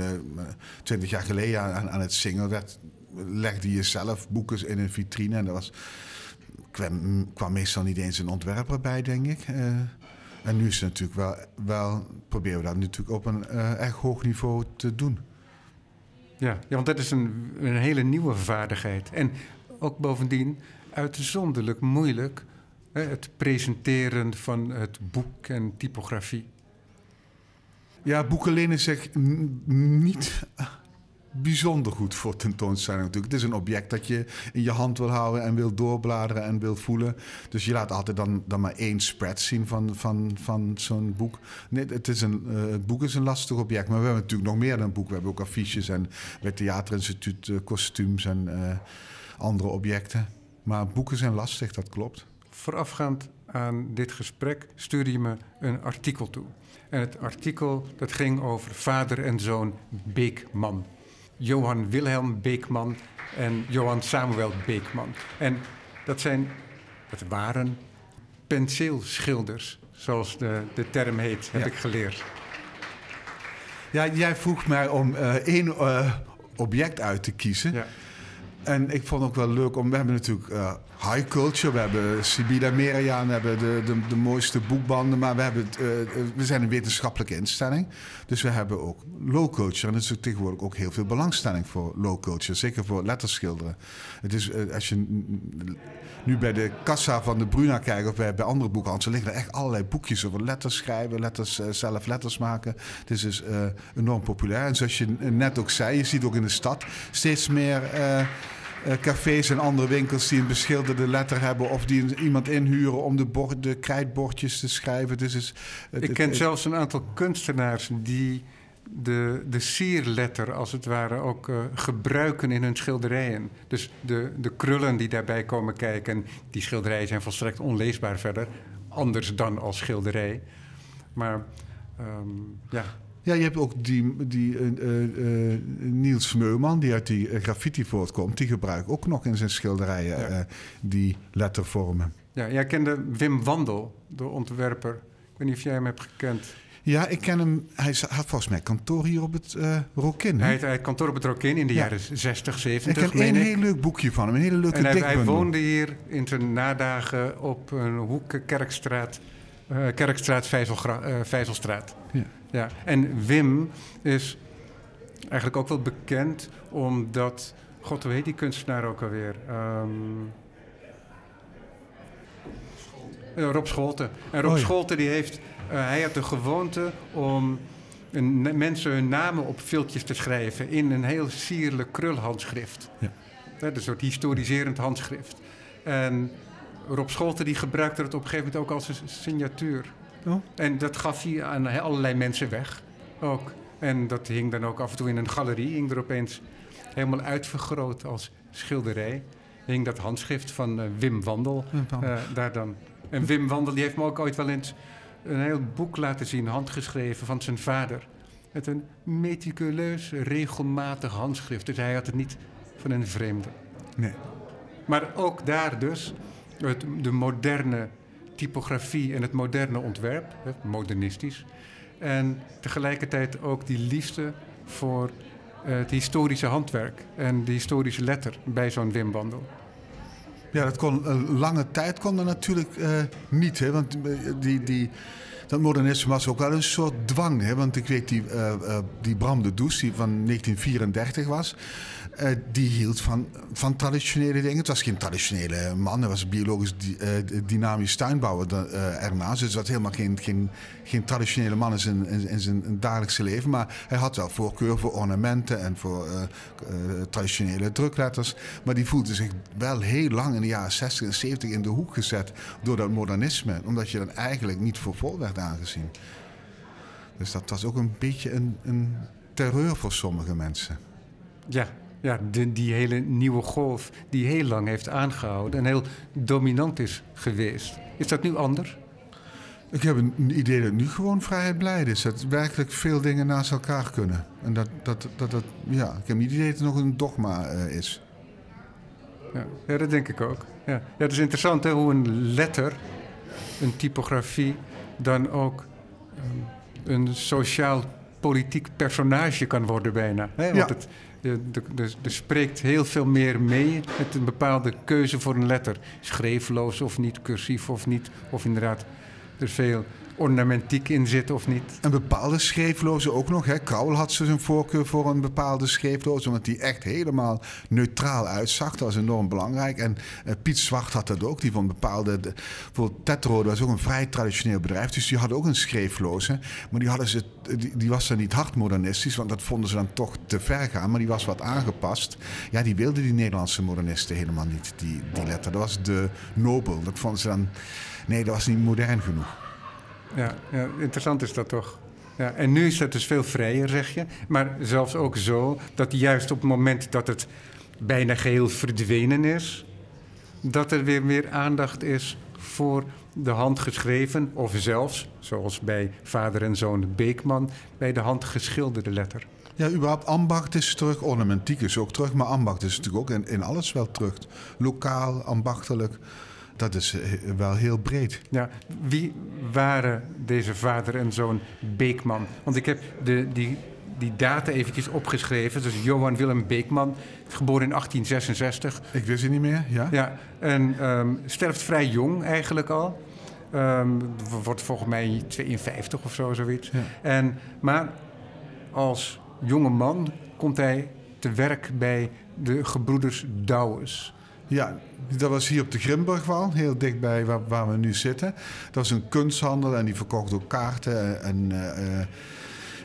twintig jaar geleden, aan, aan het zingen, werd, legde je zelf boeken in een vitrine en dat was, kwam, kwam meestal niet eens een ontwerper bij, denk ik. En nu is het natuurlijk wel, wel, proberen we dat natuurlijk op een eh, erg hoog niveau te doen. Ja, ja want dat is een, een hele nieuwe vaardigheid. En ook bovendien uitzonderlijk moeilijk. Hè, het presenteren van het boek en typografie. Ja, boeken lenen zich niet bijzonder goed voor tentoonstelling natuurlijk. Het is een object dat je in je hand wil houden en wil doorbladeren en wil voelen. Dus je laat altijd dan, dan maar één spread zien van, van, van zo'n boek. Nee, het, is een, het boek is een lastig object, maar we hebben natuurlijk nog meer dan een boek. We hebben ook affiches en bij het Theaterinstituut uh, kostuums en uh, andere objecten. Maar boeken zijn lastig, dat klopt. Voorafgaand aan dit gesprek stuurde je me een artikel toe. En het artikel dat ging over vader en zoon Beekman. Johan Wilhelm Beekman en Johan Samuel Beekman. En dat zijn, dat waren penseelschilders, zoals de, de term heet, heb Ja. ik geleerd. Ja, jij vroeg mij om eh, één eh, object uit te kiezen. Ja. En ik vond het ook wel leuk om. We hebben natuurlijk eh, high culture. We hebben Sibila Merian. We hebben de, de, de mooiste boekbanden. Maar we, hebben eh, eh, we zijn een wetenschappelijke instelling. Dus we hebben ook low culture. En er is tegenwoordig ook heel veel belangstelling voor low culture. Zeker voor letterschilderen. Het is, eh, als je nu bij de kassa van de Bruna kijkt. Of bij, bij andere boekhandels. liggen er echt allerlei boekjes over letters schrijven. Letters, zelf letters maken. Het is dus enorm populair. En zoals je net ook zei. Je ziet ook in de stad steeds meer. Eh, cafés en andere winkels die een beschilderde letter hebben of die een- iemand inhuren om de, bord, de krijtbordjes te schrijven. Dus is, het, Ik ken het- zelfs een aantal kunstenaars die de, de sierletter als het ware ook eh, gebruiken in hun schilderijen. Dus de, de krullen die daarbij komen kijken, die schilderijen zijn volstrekt onleesbaar verder. Anders dan als schilderij. Maar ehm, ja, Ja, je hebt ook die, die eh, Niels Meuman, die uit die graffiti voortkomt. Die gebruikt ook nog in zijn schilderijen Ja. die lettervormen. ja, jij kende Wim Wandel, de ontwerper. Ik weet niet of jij hem hebt gekend. Ja, ik ken hem. Hij had volgens mij kantoor hier op het eh Rokin. Hij, had kantoor op het Rokin in de Ja. jaren 60, ik 70, ken meen één ik. heel leuk boekje van hem. Een hele leuke En hij, woonde hier in zijn nadagen op een hoek Kerkstraat, Kerkstraat Vijzelgra- Vijzelstraat. Ja. Ja. En Wim is eigenlijk ook wel bekend omdat, god hoe heet die kunstenaar ook alweer? Eh, Rob Scholten. En Rob Oh ja. Scholten die heeft, eh, hij had de gewoonte om een- mensen hun namen op viltjes te schrijven in een heel sierlijk krulhandschrift. Ja. Hè, Een soort historiserend handschrift. En Rob Scholten die gebruikte het op een gegeven moment ook als een signatuur. En dat gaf hij aan allerlei mensen weg ook. En dat hing dan ook af en toe in een galerie. Hing er opeens helemaal uitvergroot als schilderij. Hing dat handschrift van eh, Wim Wandel Wim Wandel. eh, daar dan. En Wim Wandel die heeft me ook ooit wel eens een heel boek laten zien, handgeschreven van zijn vader. Met een meticuleus, regelmatig handschrift. Dus hij had het niet van een vreemde. Nee. Maar ook daar dus het, de moderne typografie en het moderne ontwerp, modernistisch. En tegelijkertijd ook die liefde voor eh, het historische handwerk en de historische letter bij zo'n Wim Wandel. Ja, dat kon een lange tijd kon dat natuurlijk eh, niet. Hè? Want eh, die, die, dat modernisme was ook wel een soort dwang. Hè? Want ik weet, die, eh, eh, die Bram de Does, die van 1934 was... eh, die hield van, van traditionele dingen. Het was geen traditionele man. Hij was biologisch eh, dynamisch tuinbouwer eh, ernaast. Dus het was helemaal geen, geen, geen traditionele man in zijn, in, in zijn dagelijkse leven. Maar hij had wel voorkeur voor ornamenten en voor traditionele drukletters. Maar die voelde zich wel heel lang in de jaren 60 en 70 in de hoek gezet door dat modernisme. Omdat je dan eigenlijk niet voor vol werd aangezien. Dus dat was ook een beetje een, een terreur voor sommige mensen. Ja, ja de, die hele nieuwe golf die heel lang heeft aangehouden en heel dominant is geweest. Is dat nu anders? Ik heb een idee dat nu gewoon vrijheid blijde is. Dat werkelijk veel dingen naast elkaar kunnen. En dat dat, dat, dat ja, ik heb niet idee dat het nog een dogma eh, is. Ja, ja, dat denk ik ook. Ja. ja, het is interessant hè, hoe een letter, een typografie, dan ook ehm, een sociaal-politiek personage kan worden bijna. Hè? Want Ja. het, er spreekt heel veel meer mee met een bepaalde keuze voor een letter. Schreefloos of niet, cursief of niet. Of inderdaad, er veel ornamentiek in zit of niet. Een bepaalde schreefloze ook nog. Hè. Had ze zijn voorkeur voor een bepaalde schreefloze, omdat die echt helemaal neutraal uitzag. Dat was enorm belangrijk. En eh, Piet Zwart had dat ook. Die van bepaalde. De, voor Tetrode was ook een vrij traditioneel bedrijf. Dus die hadden ook een schreefloze. Maar die, hadden ze, die, die was dan niet hard modernistisch, want dat vonden ze dan toch te ver gaan. Maar die was wat aangepast. Ja, die wilden die Nederlandse modernisten helemaal niet, die, die letter. Dat was de Nobel. Dat vonden ze dan. Nee, dat was niet modern genoeg. Ja, ja, interessant is dat toch. Ja, en nu is dat dus veel vrijer, zeg je. Maar zelfs ook zo dat juist op het moment dat het bijna geheel verdwenen is, dat er weer meer aandacht is voor de handgeschreven, of zelfs, zoals bij vader en zoon Beekman, bij de handgeschilderde letter. Ja, überhaupt ambacht is terug, ornamentiek is ook terug, maar ambacht is natuurlijk ook in alles wel terug. Lokaal, ambachtelijk dat is eh, wel heel breed. Ja, wie waren deze vader en zoon Beekman? Want ik heb de, die, die data eventjes opgeschreven. Dus Johan Willem Beekman, geboren in 1866. Ik wist het niet meer, ja. Ja, en um, sterft vrij jong eigenlijk al. Um, wordt volgens mij 52 of zo, zoiets. Ja. En, maar als jonge man komt hij te werk bij de gebroeders Douwes. Ja, dat was hier op de Grimbergwal, heel dichtbij waar, waar we nu zitten. Dat was een kunsthandel en die verkocht ook kaarten en, uh,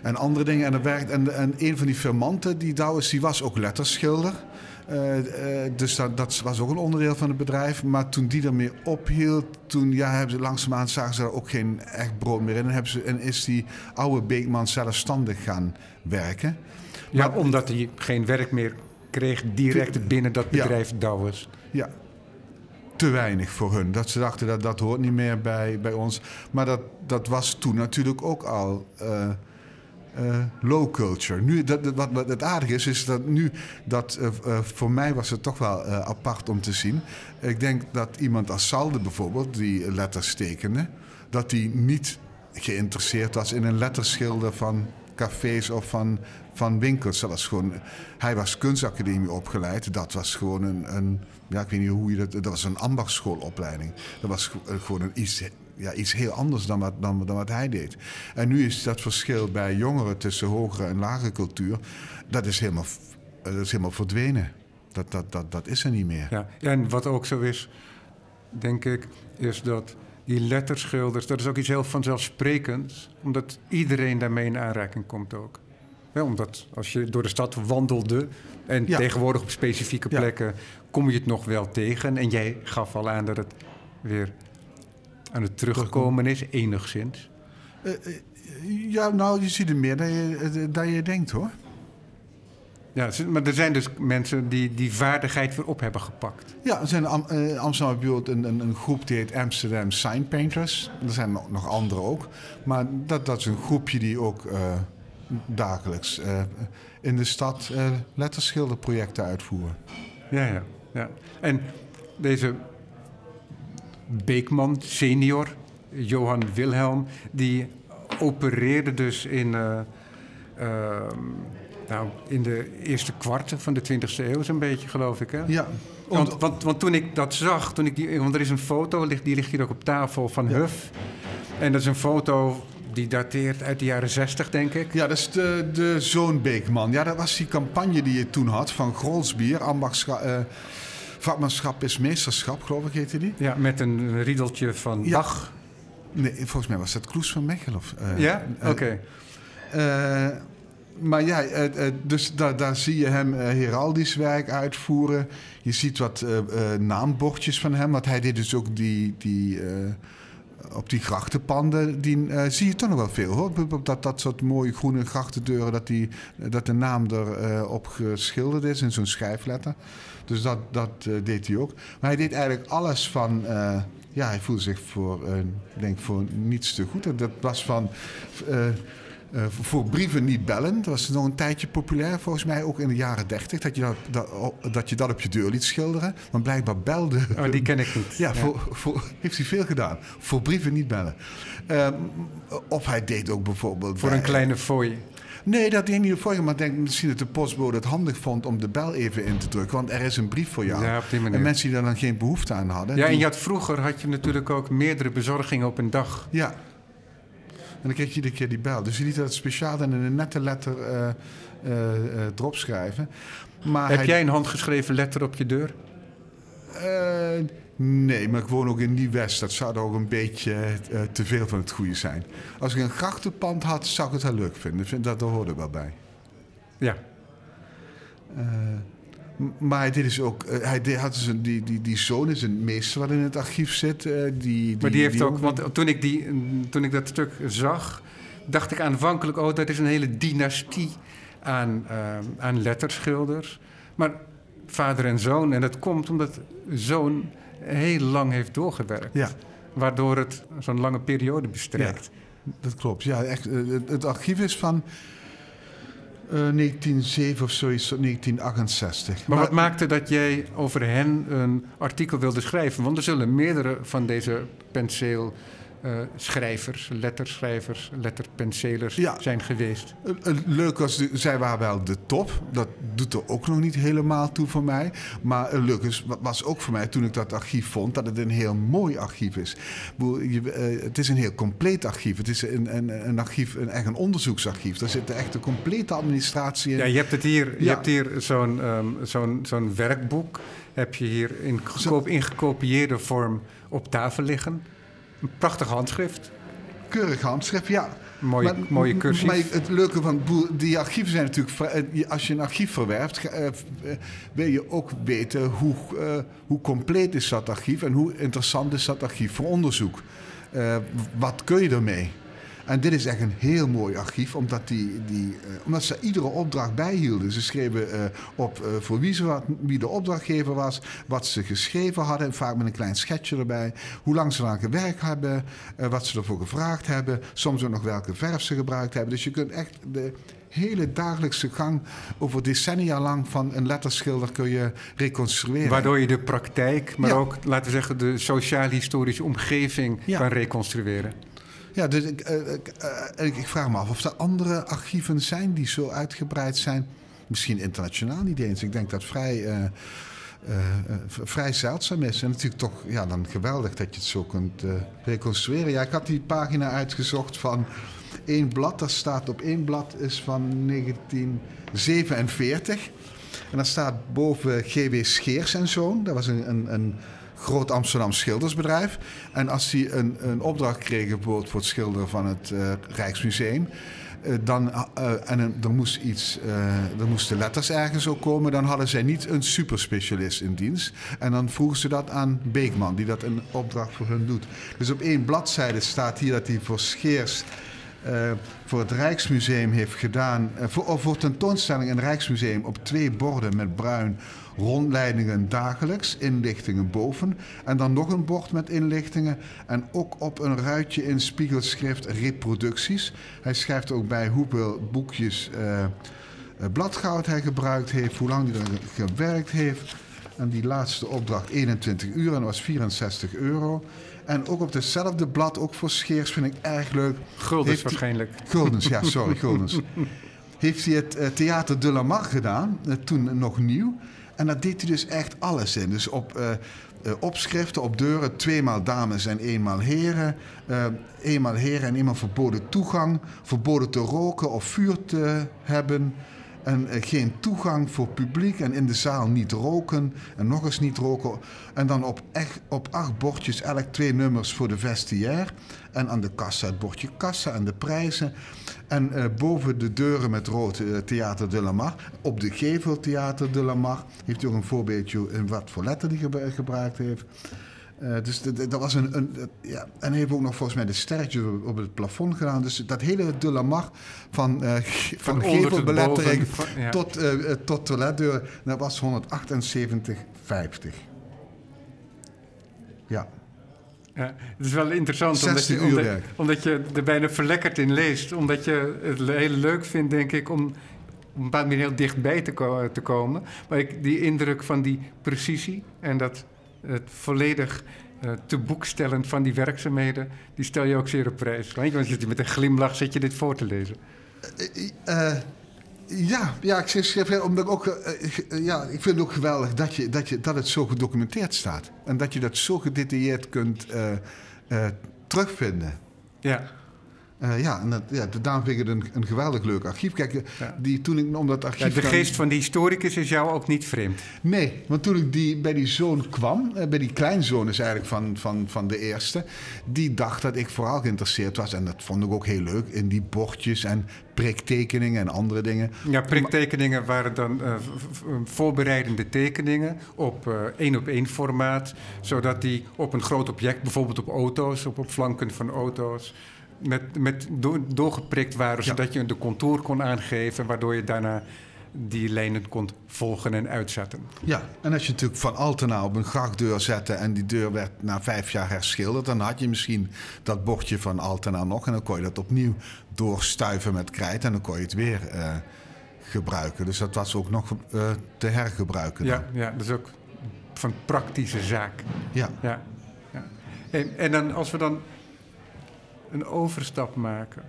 en andere dingen. En, er werkt, en, en een van die firmanten, die Douwes, die was ook letterschilder. Uh, uh, dus dat, dat, was ook een onderdeel van het bedrijf. Maar toen die ermee ophield, toen ja, hebben ze langzaamaan zagen ze er ook geen echt brood meer in. En, hebben ze, en is die oude Beekman zelfstandig gaan werken. Ja, maar, omdat hij geen werk meer kreeg direct binnen dat bedrijf ja. Douwes. Ja, te weinig voor hun. Dat ze dachten dat dat hoort niet meer bij, bij ons. Maar dat, dat was toen natuurlijk ook al uh, uh, low culture. Nu, dat, wat, wat het aardige is, is dat nu... Dat, uh, voor mij was het toch wel apart om te zien. Ik denk dat iemand als Salde bijvoorbeeld, die letters tekende... dat die niet geïnteresseerd was in een letterschilder van cafés of van, van winkels. Dat gewoon, hij was kunstacademie opgeleid. Dat was gewoon een, een ja, ik weet niet hoe je dat, dat was een ambachtschoolopleiding. Dat was gewoon een iets, ja, iets heel anders dan wat, dan, wat hij deed. En nu is dat verschil bij jongeren tussen hogere en lage cultuur, dat is helemaal, dat is helemaal verdwenen. Dat, dat, dat, dat is er niet meer. Ja, en wat ook zo is, denk ik, is dat die letterschilders, dat is ook iets heel vanzelfsprekends, omdat iedereen daarmee in aanraking komt ook. Ja, omdat als je door de stad wandelde en ja. tegenwoordig op specifieke plekken ja. kom je het nog wel tegen. En jij gaf al aan dat het weer aan het terugkomen is, enigszins. Uh, uh, ja, nou, je ziet er meer dan je, dan je denkt hoor. Ja, maar er zijn dus mensen die die vaardigheid weer op hebben gepakt. Ja, er zijn in uh, Amsterdam bijvoorbeeld een, een, een, groep die heet Amsterdam Sign Painters. Er zijn nog, nog andere ook. Maar dat, dat is een groepje die ook uh, dagelijks uh, in de stad letterschilderprojecten uitvoeren. Ja, ja, ja. En deze Beekman senior, Johan Wilhelm, die opereerde dus in nou, in de eerste kwarten van de 20e eeuw zo'n beetje, geloof ik. Hè? Ja. Want, want, want, toen ik dat zag, toen ik die, want er is een foto, die ligt hier ook op tafel, van ja. Huff. En dat is een foto die dateert uit de jaren 60, denk ik. Ja, dat is de, de Zoon Beekman. Ja, dat was die campagne die je toen had van Grolsbier, ambachtschap... Uh, vakmanschap is meesterschap, geloof ik, heette die. Ja, met een riedeltje van ja. Bach. Nee, volgens mij was dat Kloes van Mechelen. Of, uh, ja? Oké. Okay. Uh, maar ja, dus daar, daar zie je hem heraldisch werk uitvoeren. Je ziet wat naambordjes van hem. Want hij deed dus ook die, die, op die grachtenpanden. Die zie je toch nog wel veel hoor. Dat, dat soort mooie groene grachtendeuren. Dat, die, dat de naam erop geschilderd is in zo'n schrijfletter. Dus dat, dat deed hij ook. Maar hij deed eigenlijk alles van ja, hij voelde zich voor, denk voor niets te goed. Dat was van. Uh, voor brieven niet bellen. Dat was nog een tijdje populair, volgens mij ook in de jaren dertig. Dat, je dat, dat, dat je dat op je deur liet schilderen. Want blijkbaar belde. Oh, die ken ik niet. Ja, ja. Voor, voor, heeft hij veel gedaan. Voor brieven niet bellen. Uh, of hij deed ook bijvoorbeeld. Voor bij, een kleine fooi. Nee, dat deed niet voor je. Maar ik denk misschien dat de postbode het handig vond om de bel even in te drukken. Want er is een brief voor jou. Ja, op die manier. En mensen die daar dan geen behoefte aan hadden. Ja, die... en je had, vroeger had je natuurlijk ook meerdere bezorgingen op een dag. Ja. En dan kreeg je iedere keer die bel. Dus je liet dat speciaal in een nette letter eh, eh, eh, erop schrijven. Maar Heb hij- jij een handgeschreven letter op je deur? Eh, nee, maar ik woon ook in Nieuw-West. Dat zou ook een beetje eh, te veel van het goede zijn. Als ik een grachtenpand had, zou ik het wel leuk vinden. Vind dat er wel bij. Ja. Eh, maar dit is ook, eh, hij had dus een, die, die, die zoon is een meester wat in het archief zit. eh, die, die, Maar die heeft ook, ook- want toen ik, die, toen ik dat stuk zag, dacht ik aanvankelijk, oh, dat is een hele dynastie aan, eh, aan letterschilders. Maar vader en zoon, en dat komt omdat zoon heel lang heeft doorgewerkt. Ja, Waardoor het zo'n lange periode bestrekt. dat klopt. Ja, echt, het, het archief is van eh 1907 of zoiets, tot 1968. Maar, wat maakte dat jij over hen een artikel wilde schrijven? Want er zullen meerdere van deze penseelschrijvers, letterschrijvers, letterpenselers Ja. zijn geweest. Eh, eh, Leuk was, de, zij waren wel de top. Dat doet er ook nog niet helemaal toe voor mij. Maar eh, leuk is, wa- was ook voor mij toen ik dat archief vond, dat het een heel mooi archief is. Eh, het is een heel compleet archief. Het is een, een, een archief, een, echt een onderzoeksarchief. Daar zit echt een complete administratie in. Ja, je hebt, het hier, je Ja. hebt hier zo'n ehm, zo'n zo'n werkboek. Heb je hier in gekopieerde vorm op tafel liggen. Een prachtig handschrift. Keurig handschrift, ja. Mooie, mooie cursief. Maar het leuke van die archieven zijn natuurlijk. eh, Als je een archief verwerft, eh, eh, wil je ook weten hoe, hoe compleet is dat archief en hoe interessant is dat archief voor onderzoek. Wat kun je ermee? En dit is echt een heel mooi archief, omdat, die, die, eh, omdat ze iedere opdracht bijhielden. Ze schreven eh, op eh, voor wie, ze wat, wie de opdrachtgever was, wat ze geschreven hadden, vaak met een klein schetsje erbij, hoe lang ze eraan gewerkt hebben, wat ze ervoor gevraagd hebben, soms ook nog welke verf ze gebruikt hebben. Dus je kunt echt de hele dagelijkse gang over decennia lang van een letterschilder kun je reconstrueren. Waardoor je de praktijk, maar Ja. ook, laten we zeggen, de sociaal-historische omgeving Ja. kan reconstrueren. Ja, dus ik, eh, ik, eh, ik, ik vraag me af of er andere archieven zijn die zo uitgebreid zijn. Misschien internationaal niet eens. Ik denk dat vrij, eh, eh, eh, vrij zeldzaam is. En natuurlijk toch ja, dan geweldig dat je het zo kunt eh, reconstrueren. Ja, ik had die pagina uitgezocht van één blad. Dat staat op één blad is van 1947. En daar staat boven G.W. Scheers en Zoon. Dat was een, een, een groot Amsterdam schildersbedrijf. En als die een, een opdracht kregen bijvoorbeeld voor het schilderen van het eh, Rijksmuseum... eh, dan, eh, en er, moest iets, eh, er moesten letters ergens ook komen... dan hadden zij niet een superspecialist in dienst. En dan vroegen ze dat aan Beekman, die dat een opdracht voor hun doet. Dus op één bladzijde staat hier dat hij voor Scheers... eh, voor het Rijksmuseum heeft gedaan. eh, voor, tentoonstelling in het Rijksmuseum op twee borden met bruin rondleidingen dagelijks, inlichtingen boven. En dan nog een bord met inlichtingen. En ook op een ruitje in spiegelschrift reproducties. Hij schrijft ook bij hoeveel boekjes eh, bladgoud hij gebruikt heeft, hoe lang hij er gewerkt heeft. En die laatste opdracht 21 uur en dat was 64 euro. En ook op hetzelfde blad, ook voor Scheers, vind ik erg leuk. Guldens Heeft waarschijnlijk. Guldens, ja, sorry, [laughs] Guldens. Heeft hij het eh, Theater de la Mar gedaan, eh, toen nog nieuw. En daar deed hij dus echt alles in. Dus op eh, opschriften, op deuren, tweemaal dames en eenmaal heren. Eenmaal heren en eenmaal verboden toegang. Verboden te roken of vuur te hebben. En eh, geen toegang voor publiek en in de zaal niet roken. En nog eens niet roken. En dan op, echt, op acht bordjes elk twee nummers voor de vestiaire. En aan de kassa het bordje kassa en de prijzen. En eh, boven de deuren met rood eh, Theater de la Mar. Op de gevel Theater de la Mar. Heeft hij ook een voorbeeldje in wat voor letter die gebru- gebruikt heeft. Eh, dus dat- was een, een, ja. En hij heeft ook nog volgens mij de sterretjes op, op het plafond gedaan. Dus dat hele de la Mar van, eh, van, [laughs] gevelbelettering van- ja. tot, eh, tot toiletdeur. Dat was 178,50. Ja. Ja, het is wel interessant omdat 60 je, omdat, omdat je er bijna verlekkerd in leest. Omdat je het heel leuk vindt, denk ik, om op een bepaalde manier heel dichtbij te, ko- te komen. Maar ik, die indruk van die precisie en dat het volledig eh, te boek stellen van die werkzaamheden, die stel je ook zeer op prijs. Want je zit met een glimlach zit je dit voor te lezen. Eh, ja, ja, ik schreef omdat ik ook, ja, ik vind het ook geweldig dat, je, dat, je, dat het zo gedocumenteerd staat. En dat je dat zo gedetailleerd kunt terugvinden. Ja, Eh, ja, en dat, ja, daarom vind ik het een, een geweldig leuk archief. Kijk, eh, Ja. die, toen ik om dat Ja, archief... de dan- geest van die historicus is jou ook niet vreemd. Nee, want toen ik die, bij die zoon kwam, eh, bij die kleinzoon is eigenlijk van, van, van de eerste, die dacht dat ik vooral geïnteresseerd was, en dat vond ik ook heel leuk, in die bordjes en priktekeningen en andere dingen. Ja, priktekeningen waren dan voorbereidende tekeningen op eh, één op één formaat, zodat die op een groot object, bijvoorbeeld op auto's, op, op flanken van auto's, met, met do- doorgeprikt waren, zodat je de contour kon aangeven, waardoor je daarna die lijnen kon volgen en uitzetten. Ja, en als je natuurlijk van Altena op een grachtdeur zette en die deur werd na vijf jaar herschilderd, dan had je misschien dat bordje van Altena nog en dan kon je dat opnieuw doorstuiven met krijt en dan kon je het weer eh, gebruiken. Dus dat was ook nog eh, te hergebruiken. dan. Ja, ja, dat is ook van praktische zaak. ja. Ja, ja. En, en dan als we dan een overstap maken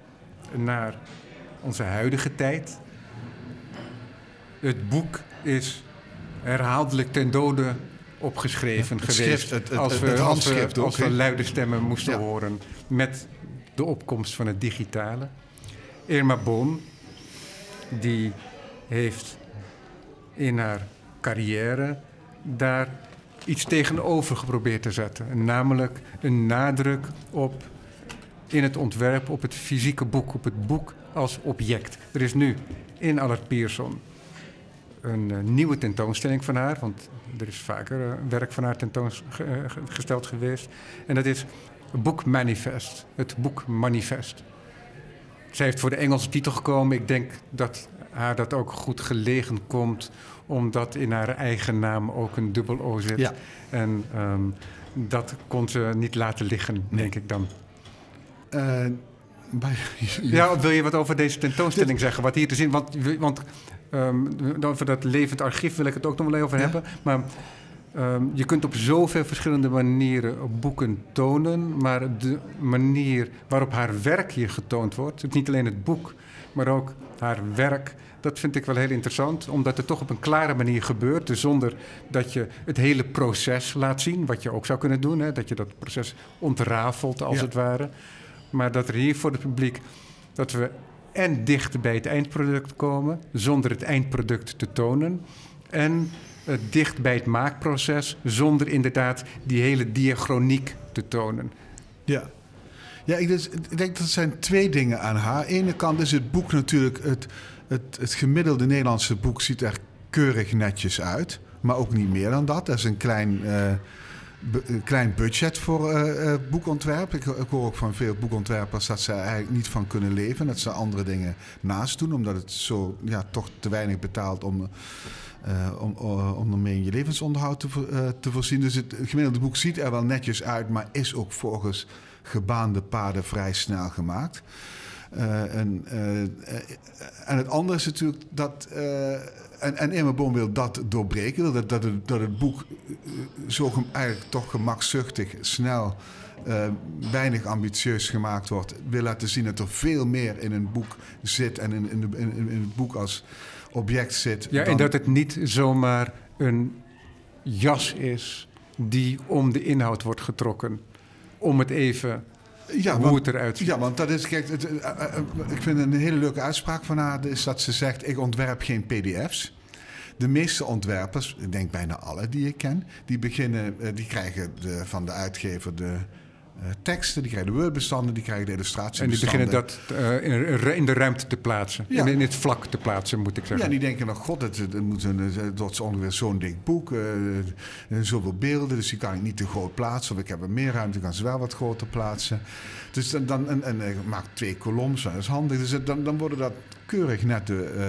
naar onze huidige tijd. Het boek is herhaaldelijk ten dode opgeschreven geweest. schrift, het- het- als we, het als handschrift we, ook, als we hè? luide stemmen moesten Ja. horen met de opkomst van het digitale. Irma Boom, die heeft in haar carrière daar iets tegenover geprobeerd te zetten. Namelijk een nadruk op in het ontwerp op het fysieke boek, op het boek als object. Er is nu in Allard Pierson een eh, nieuwe tentoonstelling van haar, want er is vaker eh, werk van haar tentoongesteld geweest. En dat is Book Manifest, het boek Manifest. Zij heeft voor de Engelse titel gekomen. Ik denk dat haar dat ook goed gelegen komt, omdat in haar eigen naam ook een dubbel O zit. Ja. En ehm, dat kon ze niet laten liggen, denk ik dan. Bij- [laughs] Ja, wil je wat over deze tentoonstelling zeggen? Wat hier te zien, want, want ehm, over dat levend archief wil ik het ook nog wel even Ja. hebben. Maar ehm, je kunt op zoveel verschillende manieren boeken tonen. Maar de manier waarop haar werk hier getoond wordt, dus niet alleen het boek, maar ook haar werk. Dat vind ik wel heel interessant, omdat het toch op een klare manier gebeurt. Dus zonder dat je het hele proces laat zien, wat je ook zou kunnen doen. Hè? Dat je dat proces ontrafelt, als Ja. het ware. Maar dat er hier voor het publiek, dat we en dicht bij het eindproduct komen, zonder het eindproduct te tonen. En dicht bij het maakproces, zonder inderdaad die hele diachroniek te tonen. Ja. Ja, ik, dus, ik denk dat er zijn twee dingen aan haar. Aan de ene kant is het boek natuurlijk... Het, het, het gemiddelde Nederlandse boek ziet er keurig netjes uit. Maar ook niet meer dan dat. Er is een klein, eh, klein budget voor eh, eh, boekontwerp. Ik, hoor ook van veel boekontwerpers dat ze er eigenlijk niet van kunnen leven. Dat ze andere dingen naast doen. Omdat het zo ja, toch te weinig betaalt om... eh, om, om ermee je levensonderhoud te, te voorzien. Dus het gemiddelde boek ziet er wel netjes uit, maar is ook volgens gebaande paden vrij snel gemaakt. Eh, en, eh, eh, en het andere is natuurlijk dat. en, en Irma Boom wil dat doorbreken, wil dat, dat, het, dat het boek zo eigenlijk toch gemakzuchtig, snel, weinig ambitieus gemaakt wordt. Wil laten zien dat er veel meer in een boek zit en in, in, de- in, in het boek als object zit. Ja, en dat het niet zomaar een jas is die om de inhoud wordt getrokken. Om het even ja, hoe want- het eruit ziet. Ja, want dat is, kijk, het, eh, eh, eh, ik vind een hele leuke uitspraak van haar, is dat ze zegt, ik ontwerp geen pdf's. De meeste ontwerpers, ik denk bijna alle die ik ken, die beginnen, die krijgen de, van de uitgever de teksten, die krijgen de Word-bestanden, die krijgen de En die beginnen dat eh, in, in de ruimte te plaatsen. Ja. In, in het vlak te plaatsen, moet ik Ja, zeggen. die denken nog, god, het moet een, het wordt ongeveer zo'n dik boek, eh, en zoveel beelden, dus die kan ik niet te groot plaatsen. Of ik heb er meer ruimte, kan ze wel wat groter plaatsen. Dus dan, dan en, en ik maak twee kolommen, dat is handig. Dus dan, dan worden dat keurig nette eh,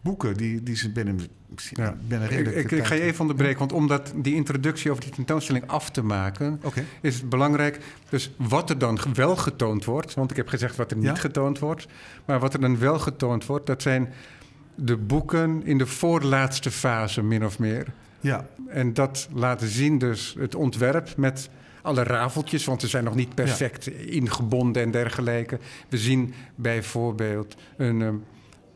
boeken die, die ze binnen, Ja. binnen Ik, ik, ik ga je even onderbreken, want om dat, die introductie over die tentoonstelling af te maken, is het belangrijk. Dus wat er dan wel getoond wordt, want ik heb gezegd wat er niet Ja. getoond wordt, maar wat er dan wel getoond wordt, dat zijn de boeken in de voorlaatste fase, min of meer. Ja, En dat laten zien dus het ontwerp met alle rafeltjes, want ze zijn nog niet perfect ingebonden en dergelijke. We zien bijvoorbeeld een ehm,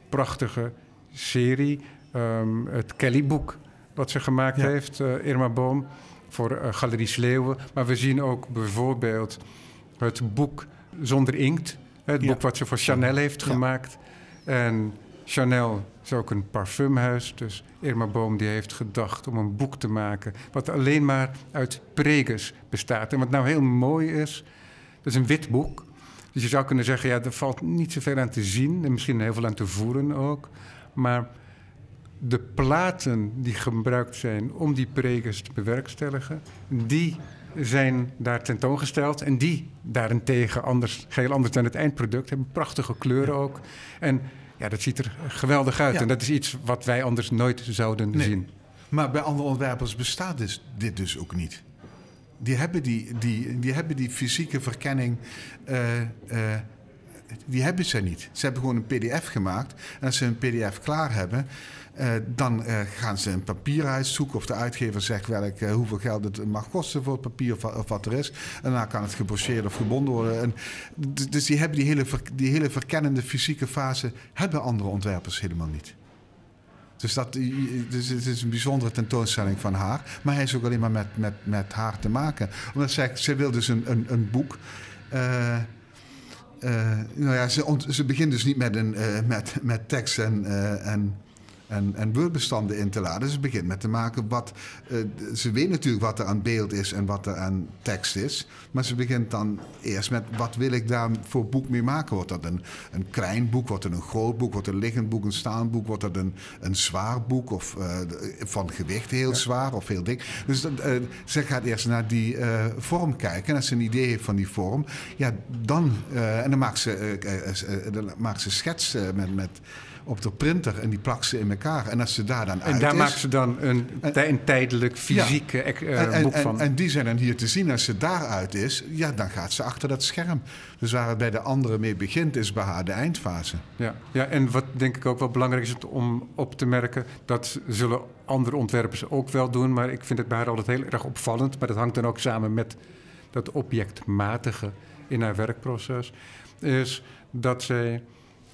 prachtige serie, ehm, het Kelly-boek, wat ze gemaakt Ja. heeft, eh, Irma Boom, voor eh, Galerie Sleeuwen. Maar we zien ook bijvoorbeeld het boek Zonder Inkt Het Ja. boek wat ze voor Chanel heeft gemaakt. En Chanel is ook een parfumhuis. Dus Irma Boom die heeft gedacht om een boek te maken... wat alleen maar uit preges bestaat. En wat nou heel mooi is, dat is een wit boek. Dus je zou kunnen zeggen, ja, er valt niet zoveel aan te zien... en misschien heel veel aan te voeren ook. Maar de platen die gebruikt zijn om die preges te bewerkstelligen... die zijn daar tentoongesteld. En die daarentegen, anders, geheel anders dan het eindproduct... hebben prachtige kleuren ook. En ja, dat ziet er geweldig uit. Ja. En dat is iets wat wij anders nooit zouden Nee. zien. Maar bij andere ontwerpers bestaat dus, dit dus ook niet. Die hebben die, die, die, hebben die fysieke verkenning, eh, eh, die hebben ze niet. Ze hebben gewoon een pdf gemaakt. En als ze een pdf klaar hebben, eh, dan eh, gaan ze een papier uitzoeken. Of de uitgever zegt welk, eh, hoeveel geld het mag kosten voor het papier of, wa- of wat er is. En daarna kan het gebrocheerd of gebonden worden. En, dus die hebben die hele, die hele verkennende fysieke fase, hebben andere ontwerpers helemaal niet. Dus, dat, dus het is een bijzondere tentoonstelling van haar. Maar hij is ook alleen maar met, met, met haar te maken. Omdat zij, zij wil dus een, een, een boek. nou ja, ze, ze begint dus niet met, een, met, met tekst en, en, en, en woordbestanden in te laden. Ze begint met te maken wat. eh, ze weet natuurlijk wat er aan beeld is en wat er aan tekst is. Maar ze begint dan eerst met wat wil ik daar voor boek mee maken? Wordt dat een, een klein boek? Wordt het een groot boek? Wordt het een liggend boek? Een staand boek? Wordt dat een, een zwaar boek? Of eh, van gewicht heel zwaar of heel dik? Dus dat, eh, ze gaat eerst naar die vorm kijken. En als ze een idee heeft van die vorm, ja, dan. en dan maakt ze, dan maakt ze schets met. met op de printer en die plakt ze in elkaar. En als ze daar dan uit En daar is, maakt ze dan een, En- een tijdelijk fysiek eh, en, boek en, van. en die zijn dan hier te zien. Als ze daaruit is, ja, dan gaat ze achter dat scherm. Dus waar het bij de andere mee begint, is bij haar de eindfase. Ja, ja, en wat denk ik ook wel belangrijk is om op te merken, dat zullen andere ontwerpers ook wel doen, maar ik vind het bij haar altijd heel erg opvallend. Maar dat hangt dan ook samen met dat objectmatige in haar werkproces, is dat zij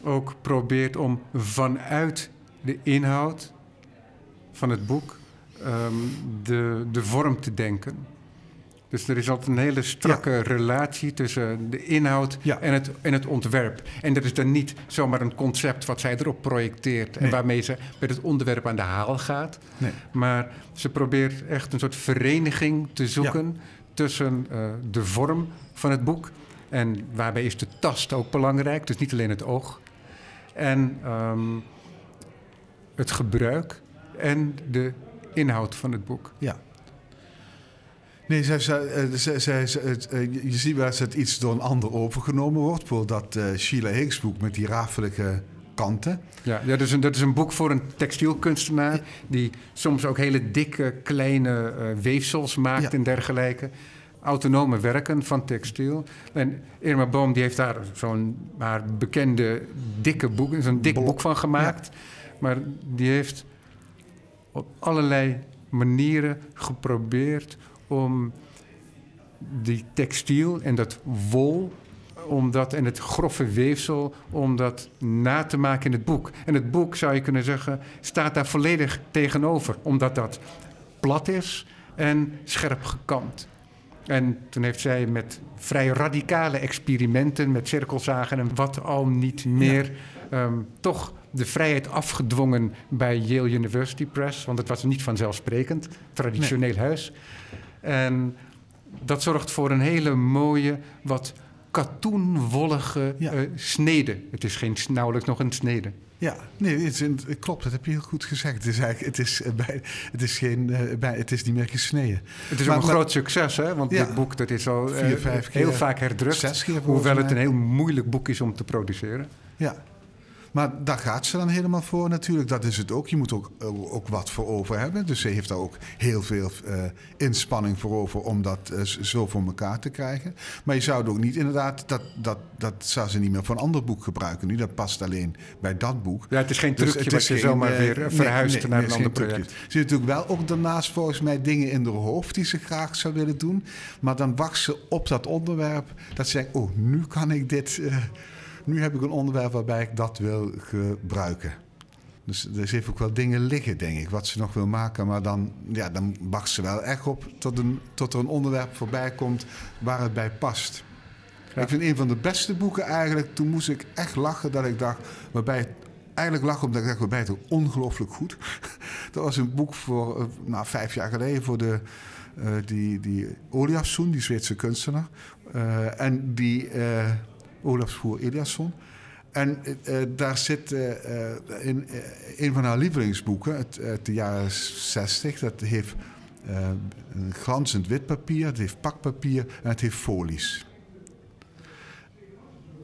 ook probeert om vanuit de inhoud van het boek ehm, de, de vorm te denken. Dus er is altijd een hele strakke relatie tussen de inhoud Ja. en, het, en het ontwerp. En dat is dan niet zomaar een concept wat zij erop projecteert en Nee. waarmee ze met het onderwerp aan de haal gaat. Nee. Maar ze probeert echt een soort vereniging te zoeken tussen eh, de vorm van het boek. En waarbij is de tast ook belangrijk, dus niet alleen het oog. En ehm, het gebruik en de inhoud van het boek. Ja. Nee, zij, zij, eh, zij, eh, je- ziet wel eens dat iets door een ander overgenomen wordt. Bijvoorbeeld dat eh, Sheila Hicks boek met die rafelige kanten. Ja, ja dat, is een, dat is een boek voor een textielkunstenaar... die soms ook hele dikke, kleine weefsels maakt Ja. en dergelijke. Autonome werken van textiel. En Irma Boom die heeft daar zo'n haar bekende dikke boek... zo'n dik Blok. boek van gemaakt. Maar die heeft op allerlei manieren geprobeerd... om die textiel en dat wol om dat, en het grove weefsel om dat na te maken in het boek. En het boek, zou je kunnen zeggen, staat daar volledig tegenover. Omdat dat plat is en scherp gekant. En toen heeft zij met vrij radicale experimenten... met cirkelzagen en wat al niet meer... ehm, toch de vrijheid afgedwongen bij Yale University Press. Want het was niet vanzelfsprekend. Traditioneel huis. En dat zorgt voor een hele mooie, wat katoenwollige Ja. eh, snede. Het is geen, nauwelijks nog een snede. Ja, nee, het, is het klopt. Dat heb je heel goed gezegd. Het is eigenlijk, het is, eh, bij, het is, geen, eh, bij, het is niet meer gesneden. Het is Maar- ook een maar- groot succes, hè? Want Ja. dit boek dat is al eh, Vier, vijf heel keer, vaak herdrukt. zes keer volgens hoewel het een heel moeilijk boek is om te produceren. Ja. Maar daar gaat ze dan helemaal voor natuurlijk. Dat is het ook. Je moet ook, eh, ook wat voor over hebben. Dus ze heeft daar ook heel veel eh, inspanning voor over om dat eh, zo voor elkaar te krijgen. Maar je zou het ook niet inderdaad, dat, dat, dat zou ze niet meer voor een ander boek gebruiken nu. Dat past alleen bij dat boek. Ja, het is geen Dus trucje het wat je geen, zomaar weer nee, verhuist nee, naar nee, een ander project. trucje. Ze heeft natuurlijk wel ook daarnaast volgens mij dingen in haar hoofd die ze graag zou willen doen. Maar dan wacht ze op dat onderwerp. Dat ze zegt, oh, nu kan ik dit... nu heb ik een onderwerp waarbij ik dat wil gebruiken. Dus, ze heeft ook wel dingen liggen, denk ik, wat ze nog wil maken. Maar dan, ja, dan wacht ze wel echt op tot, een, tot er een onderwerp voorbij komt waar het bij past. Ik vind een van de beste boeken eigenlijk. Toen moest ik echt lachen dat ik dacht, waarbij het eigenlijk lag omdat ik dacht, waarbij het ook ongelooflijk goed. [laughs] dat was een boek voor, uh, nou, vijf jaar geleden voor de, uh, die, die Olafsson, die Zweedse kunstenaar. Uh, en die uh, Olafsvoer Eliasson. En daar zit in een van haar lievelingsboeken, uit, de jaren 60, dat heeft een glanzend wit papier, het heeft pakpapier en het heeft folies.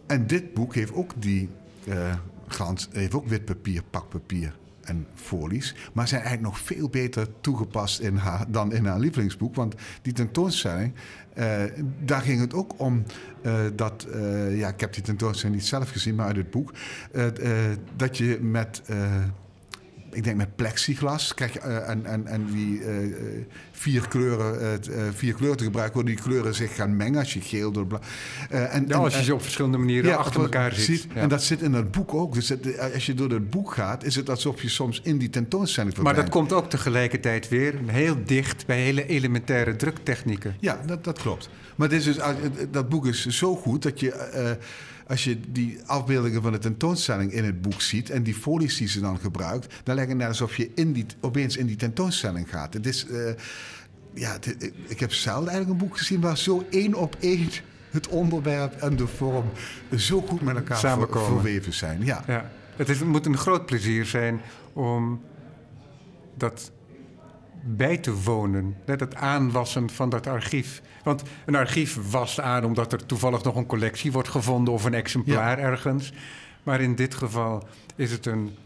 En dit boek heeft ook die glans, heeft ook wit papier, pakpapier en folies. Maar zijn eigenlijk nog veel beter toegepast in haar, dan in haar lievelingsboek. Want die tentoonstelling, uh, daar ging het ook om uh, dat... Uh, ja, ik heb die tentoonstelling niet zelf gezien, maar uit het boek... dat je met ik denk met plexiglas krijg je, uh, en, en, en die uh, vier, kleuren, uh, vier kleuren te gebruiken, waar die kleuren zich gaan mengen als je geel door blauw. en, ja, als je ze op verschillende manieren ja, achter elkaar ziet. ziet ja. En dat zit in het boek ook. Dus als je door het boek gaat, is het alsof je soms in die tentoonstelling verdwijnt. Maar dat komt ook tegelijkertijd weer heel dicht bij hele elementaire druktechnieken. Ja, dat, dat klopt. Maar dit is dus, dat boek is zo goed dat je als je die afbeeldingen van de tentoonstelling in het boek ziet en die folies die ze dan gebruikt, dan lijkt het net alsof je in die, opeens in die tentoonstelling gaat. Het is, uh, ja, het, ik heb zelden eigenlijk een boek gezien waar zo één op één het onderwerp en de vorm zo goed met elkaar Samenkomen. verweven zijn. Ja. ja. Het, is, het moet een groot plezier zijn om dat bij te wonen. Net het aanwassen van dat archief. Want een archief wast aan omdat er toevallig nog een collectie wordt gevonden of een exemplaar ergens. Maar in dit geval is het een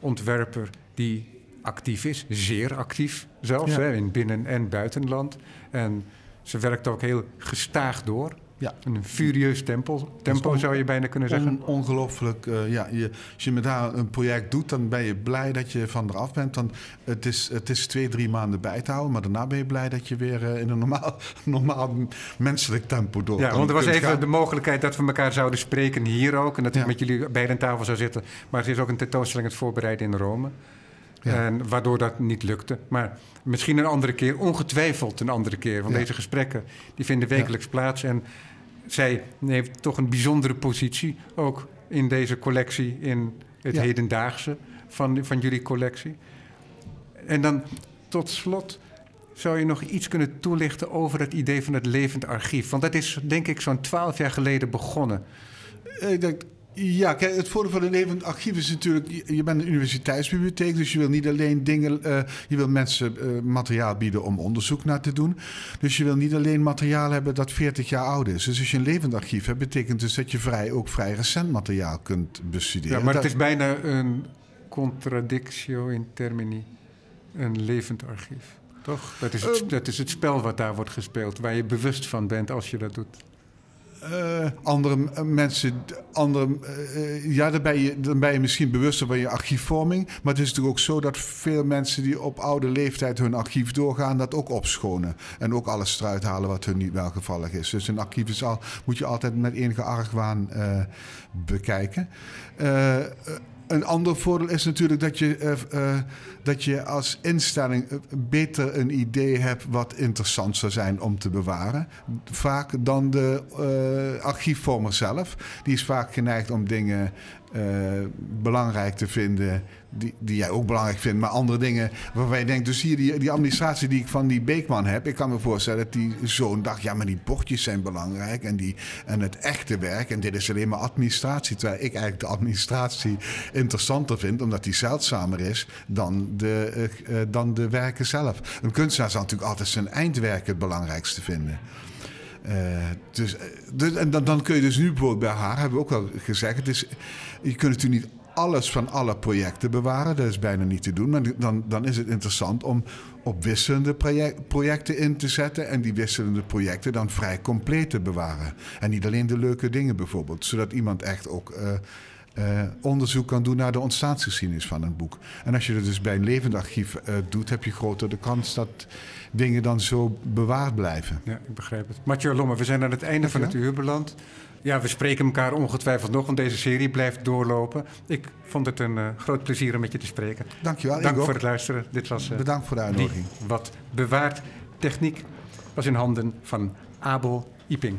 ontwerper die actief is, zeer actief zelfs, hè, in binnen- en buitenland. En ze werkt ook heel gestaag door. Ja. Een furieus tempo, tempo zou je bijna kunnen zeggen. On, ongelooflijk. Uh, ja, je, als je met haar een project doet, dan ben je blij dat je van eraf bent. Dan, het, is, het is twee, drie maanden bij te houden. Maar daarna ben je blij dat je weer uh, in een normaal, [laughs] normaal menselijk tempo door Ja, want er was even gaan. de mogelijkheid dat we elkaar zouden spreken hier ook. En dat ik met jullie beiden aan tafel zou zitten. Maar er is ook een tentoonstelling het voorbereiden in Rome. Ja. En waardoor dat niet lukte. Maar misschien een andere keer, ongetwijfeld een andere keer. Want ja. deze gesprekken die vinden wekelijks plaats. En zij heeft toch een bijzondere positie, ook in deze collectie, in het hedendaagse van, van jullie collectie. En dan tot slot zou je nog iets kunnen toelichten over het idee van het levend archief? Want dat is denk ik zo'n twaalf jaar geleden begonnen. Ik denk ja, kijk, het voordeel van een levend archief is natuurlijk... je bent een universiteitsbibliotheek, dus je wil niet alleen dingen... Uh, je wil mensen uh, materiaal bieden om onderzoek naar te doen. Dus je wil niet alleen materiaal hebben dat 40 jaar oud is. Dus als je een levend archief hebt, betekent dus dat je vrij, ook vrij recent materiaal kunt bestuderen. Ja, maar het is bijna een contradictio in termini, een levend archief. Toch? Dat is, het, dat is het spel wat daar wordt gespeeld, waar je bewust van bent als je dat doet. Uh, andere mensen, andere, uh, ja, dan ben, je, dan ben je misschien bewuster van je archiefvorming. Maar het is natuurlijk ook zo dat veel mensen die op oude leeftijd hun archief doorgaan, dat ook opschonen. En ook alles eruit halen wat hun niet welgevallig is. Dus een archief is al, moet je altijd met enige argwaan uh, bekijken. Een ander voordeel is natuurlijk dat je, uh, uh, dat je als instelling beter een idee hebt wat interessant zou zijn om te bewaren. Vaak dan de uh, archiefvormer zelf. Die is vaak geneigd om dingen belangrijk te vinden die, die jij ook belangrijk vindt, maar andere dingen waarvan je denkt, dus hier die, die administratie die ik van die Beekman heb, ik kan me voorstellen dat die zoon dacht, ja, maar die bordjes zijn belangrijk en, die, en het echte werk en dit is alleen maar administratie, terwijl ik eigenlijk de administratie interessanter vind, omdat die zeldzamer is dan de, uh, dan de werken zelf. Een kunstenaar zal natuurlijk altijd zijn eindwerk het belangrijkste vinden. Uh, dus, dus, en dan, dan kun je dus nu bij haar, hebben we ook al gezegd, het je kunt natuurlijk niet alles van alle projecten bewaren. Dat is bijna niet te doen. Maar dan, dan is het interessant om op wisselende project, projecten in te zetten. En die wisselende projecten dan vrij compleet te bewaren. En niet alleen de leuke dingen bijvoorbeeld. Zodat iemand echt ook. Uh, onderzoek kan doen naar de ontstaansgeschiedenis van een boek. En als je dat dus bij een levend archief doet, heb je groter de kans dat dingen dan zo bewaard blijven. Ja, ik begrijp het. Mathieu Lomme, we zijn aan het einde van het uur beland. Ja, we spreken elkaar ongetwijfeld nog, want deze serie blijft doorlopen. Ik vond het een uh, groot plezier om met je te spreken. Dankjewel. Dank voor het luisteren. Dit was, uh, Bedankt voor de uitnodiging. wat bewaard techniek was in handen van Abel Iping.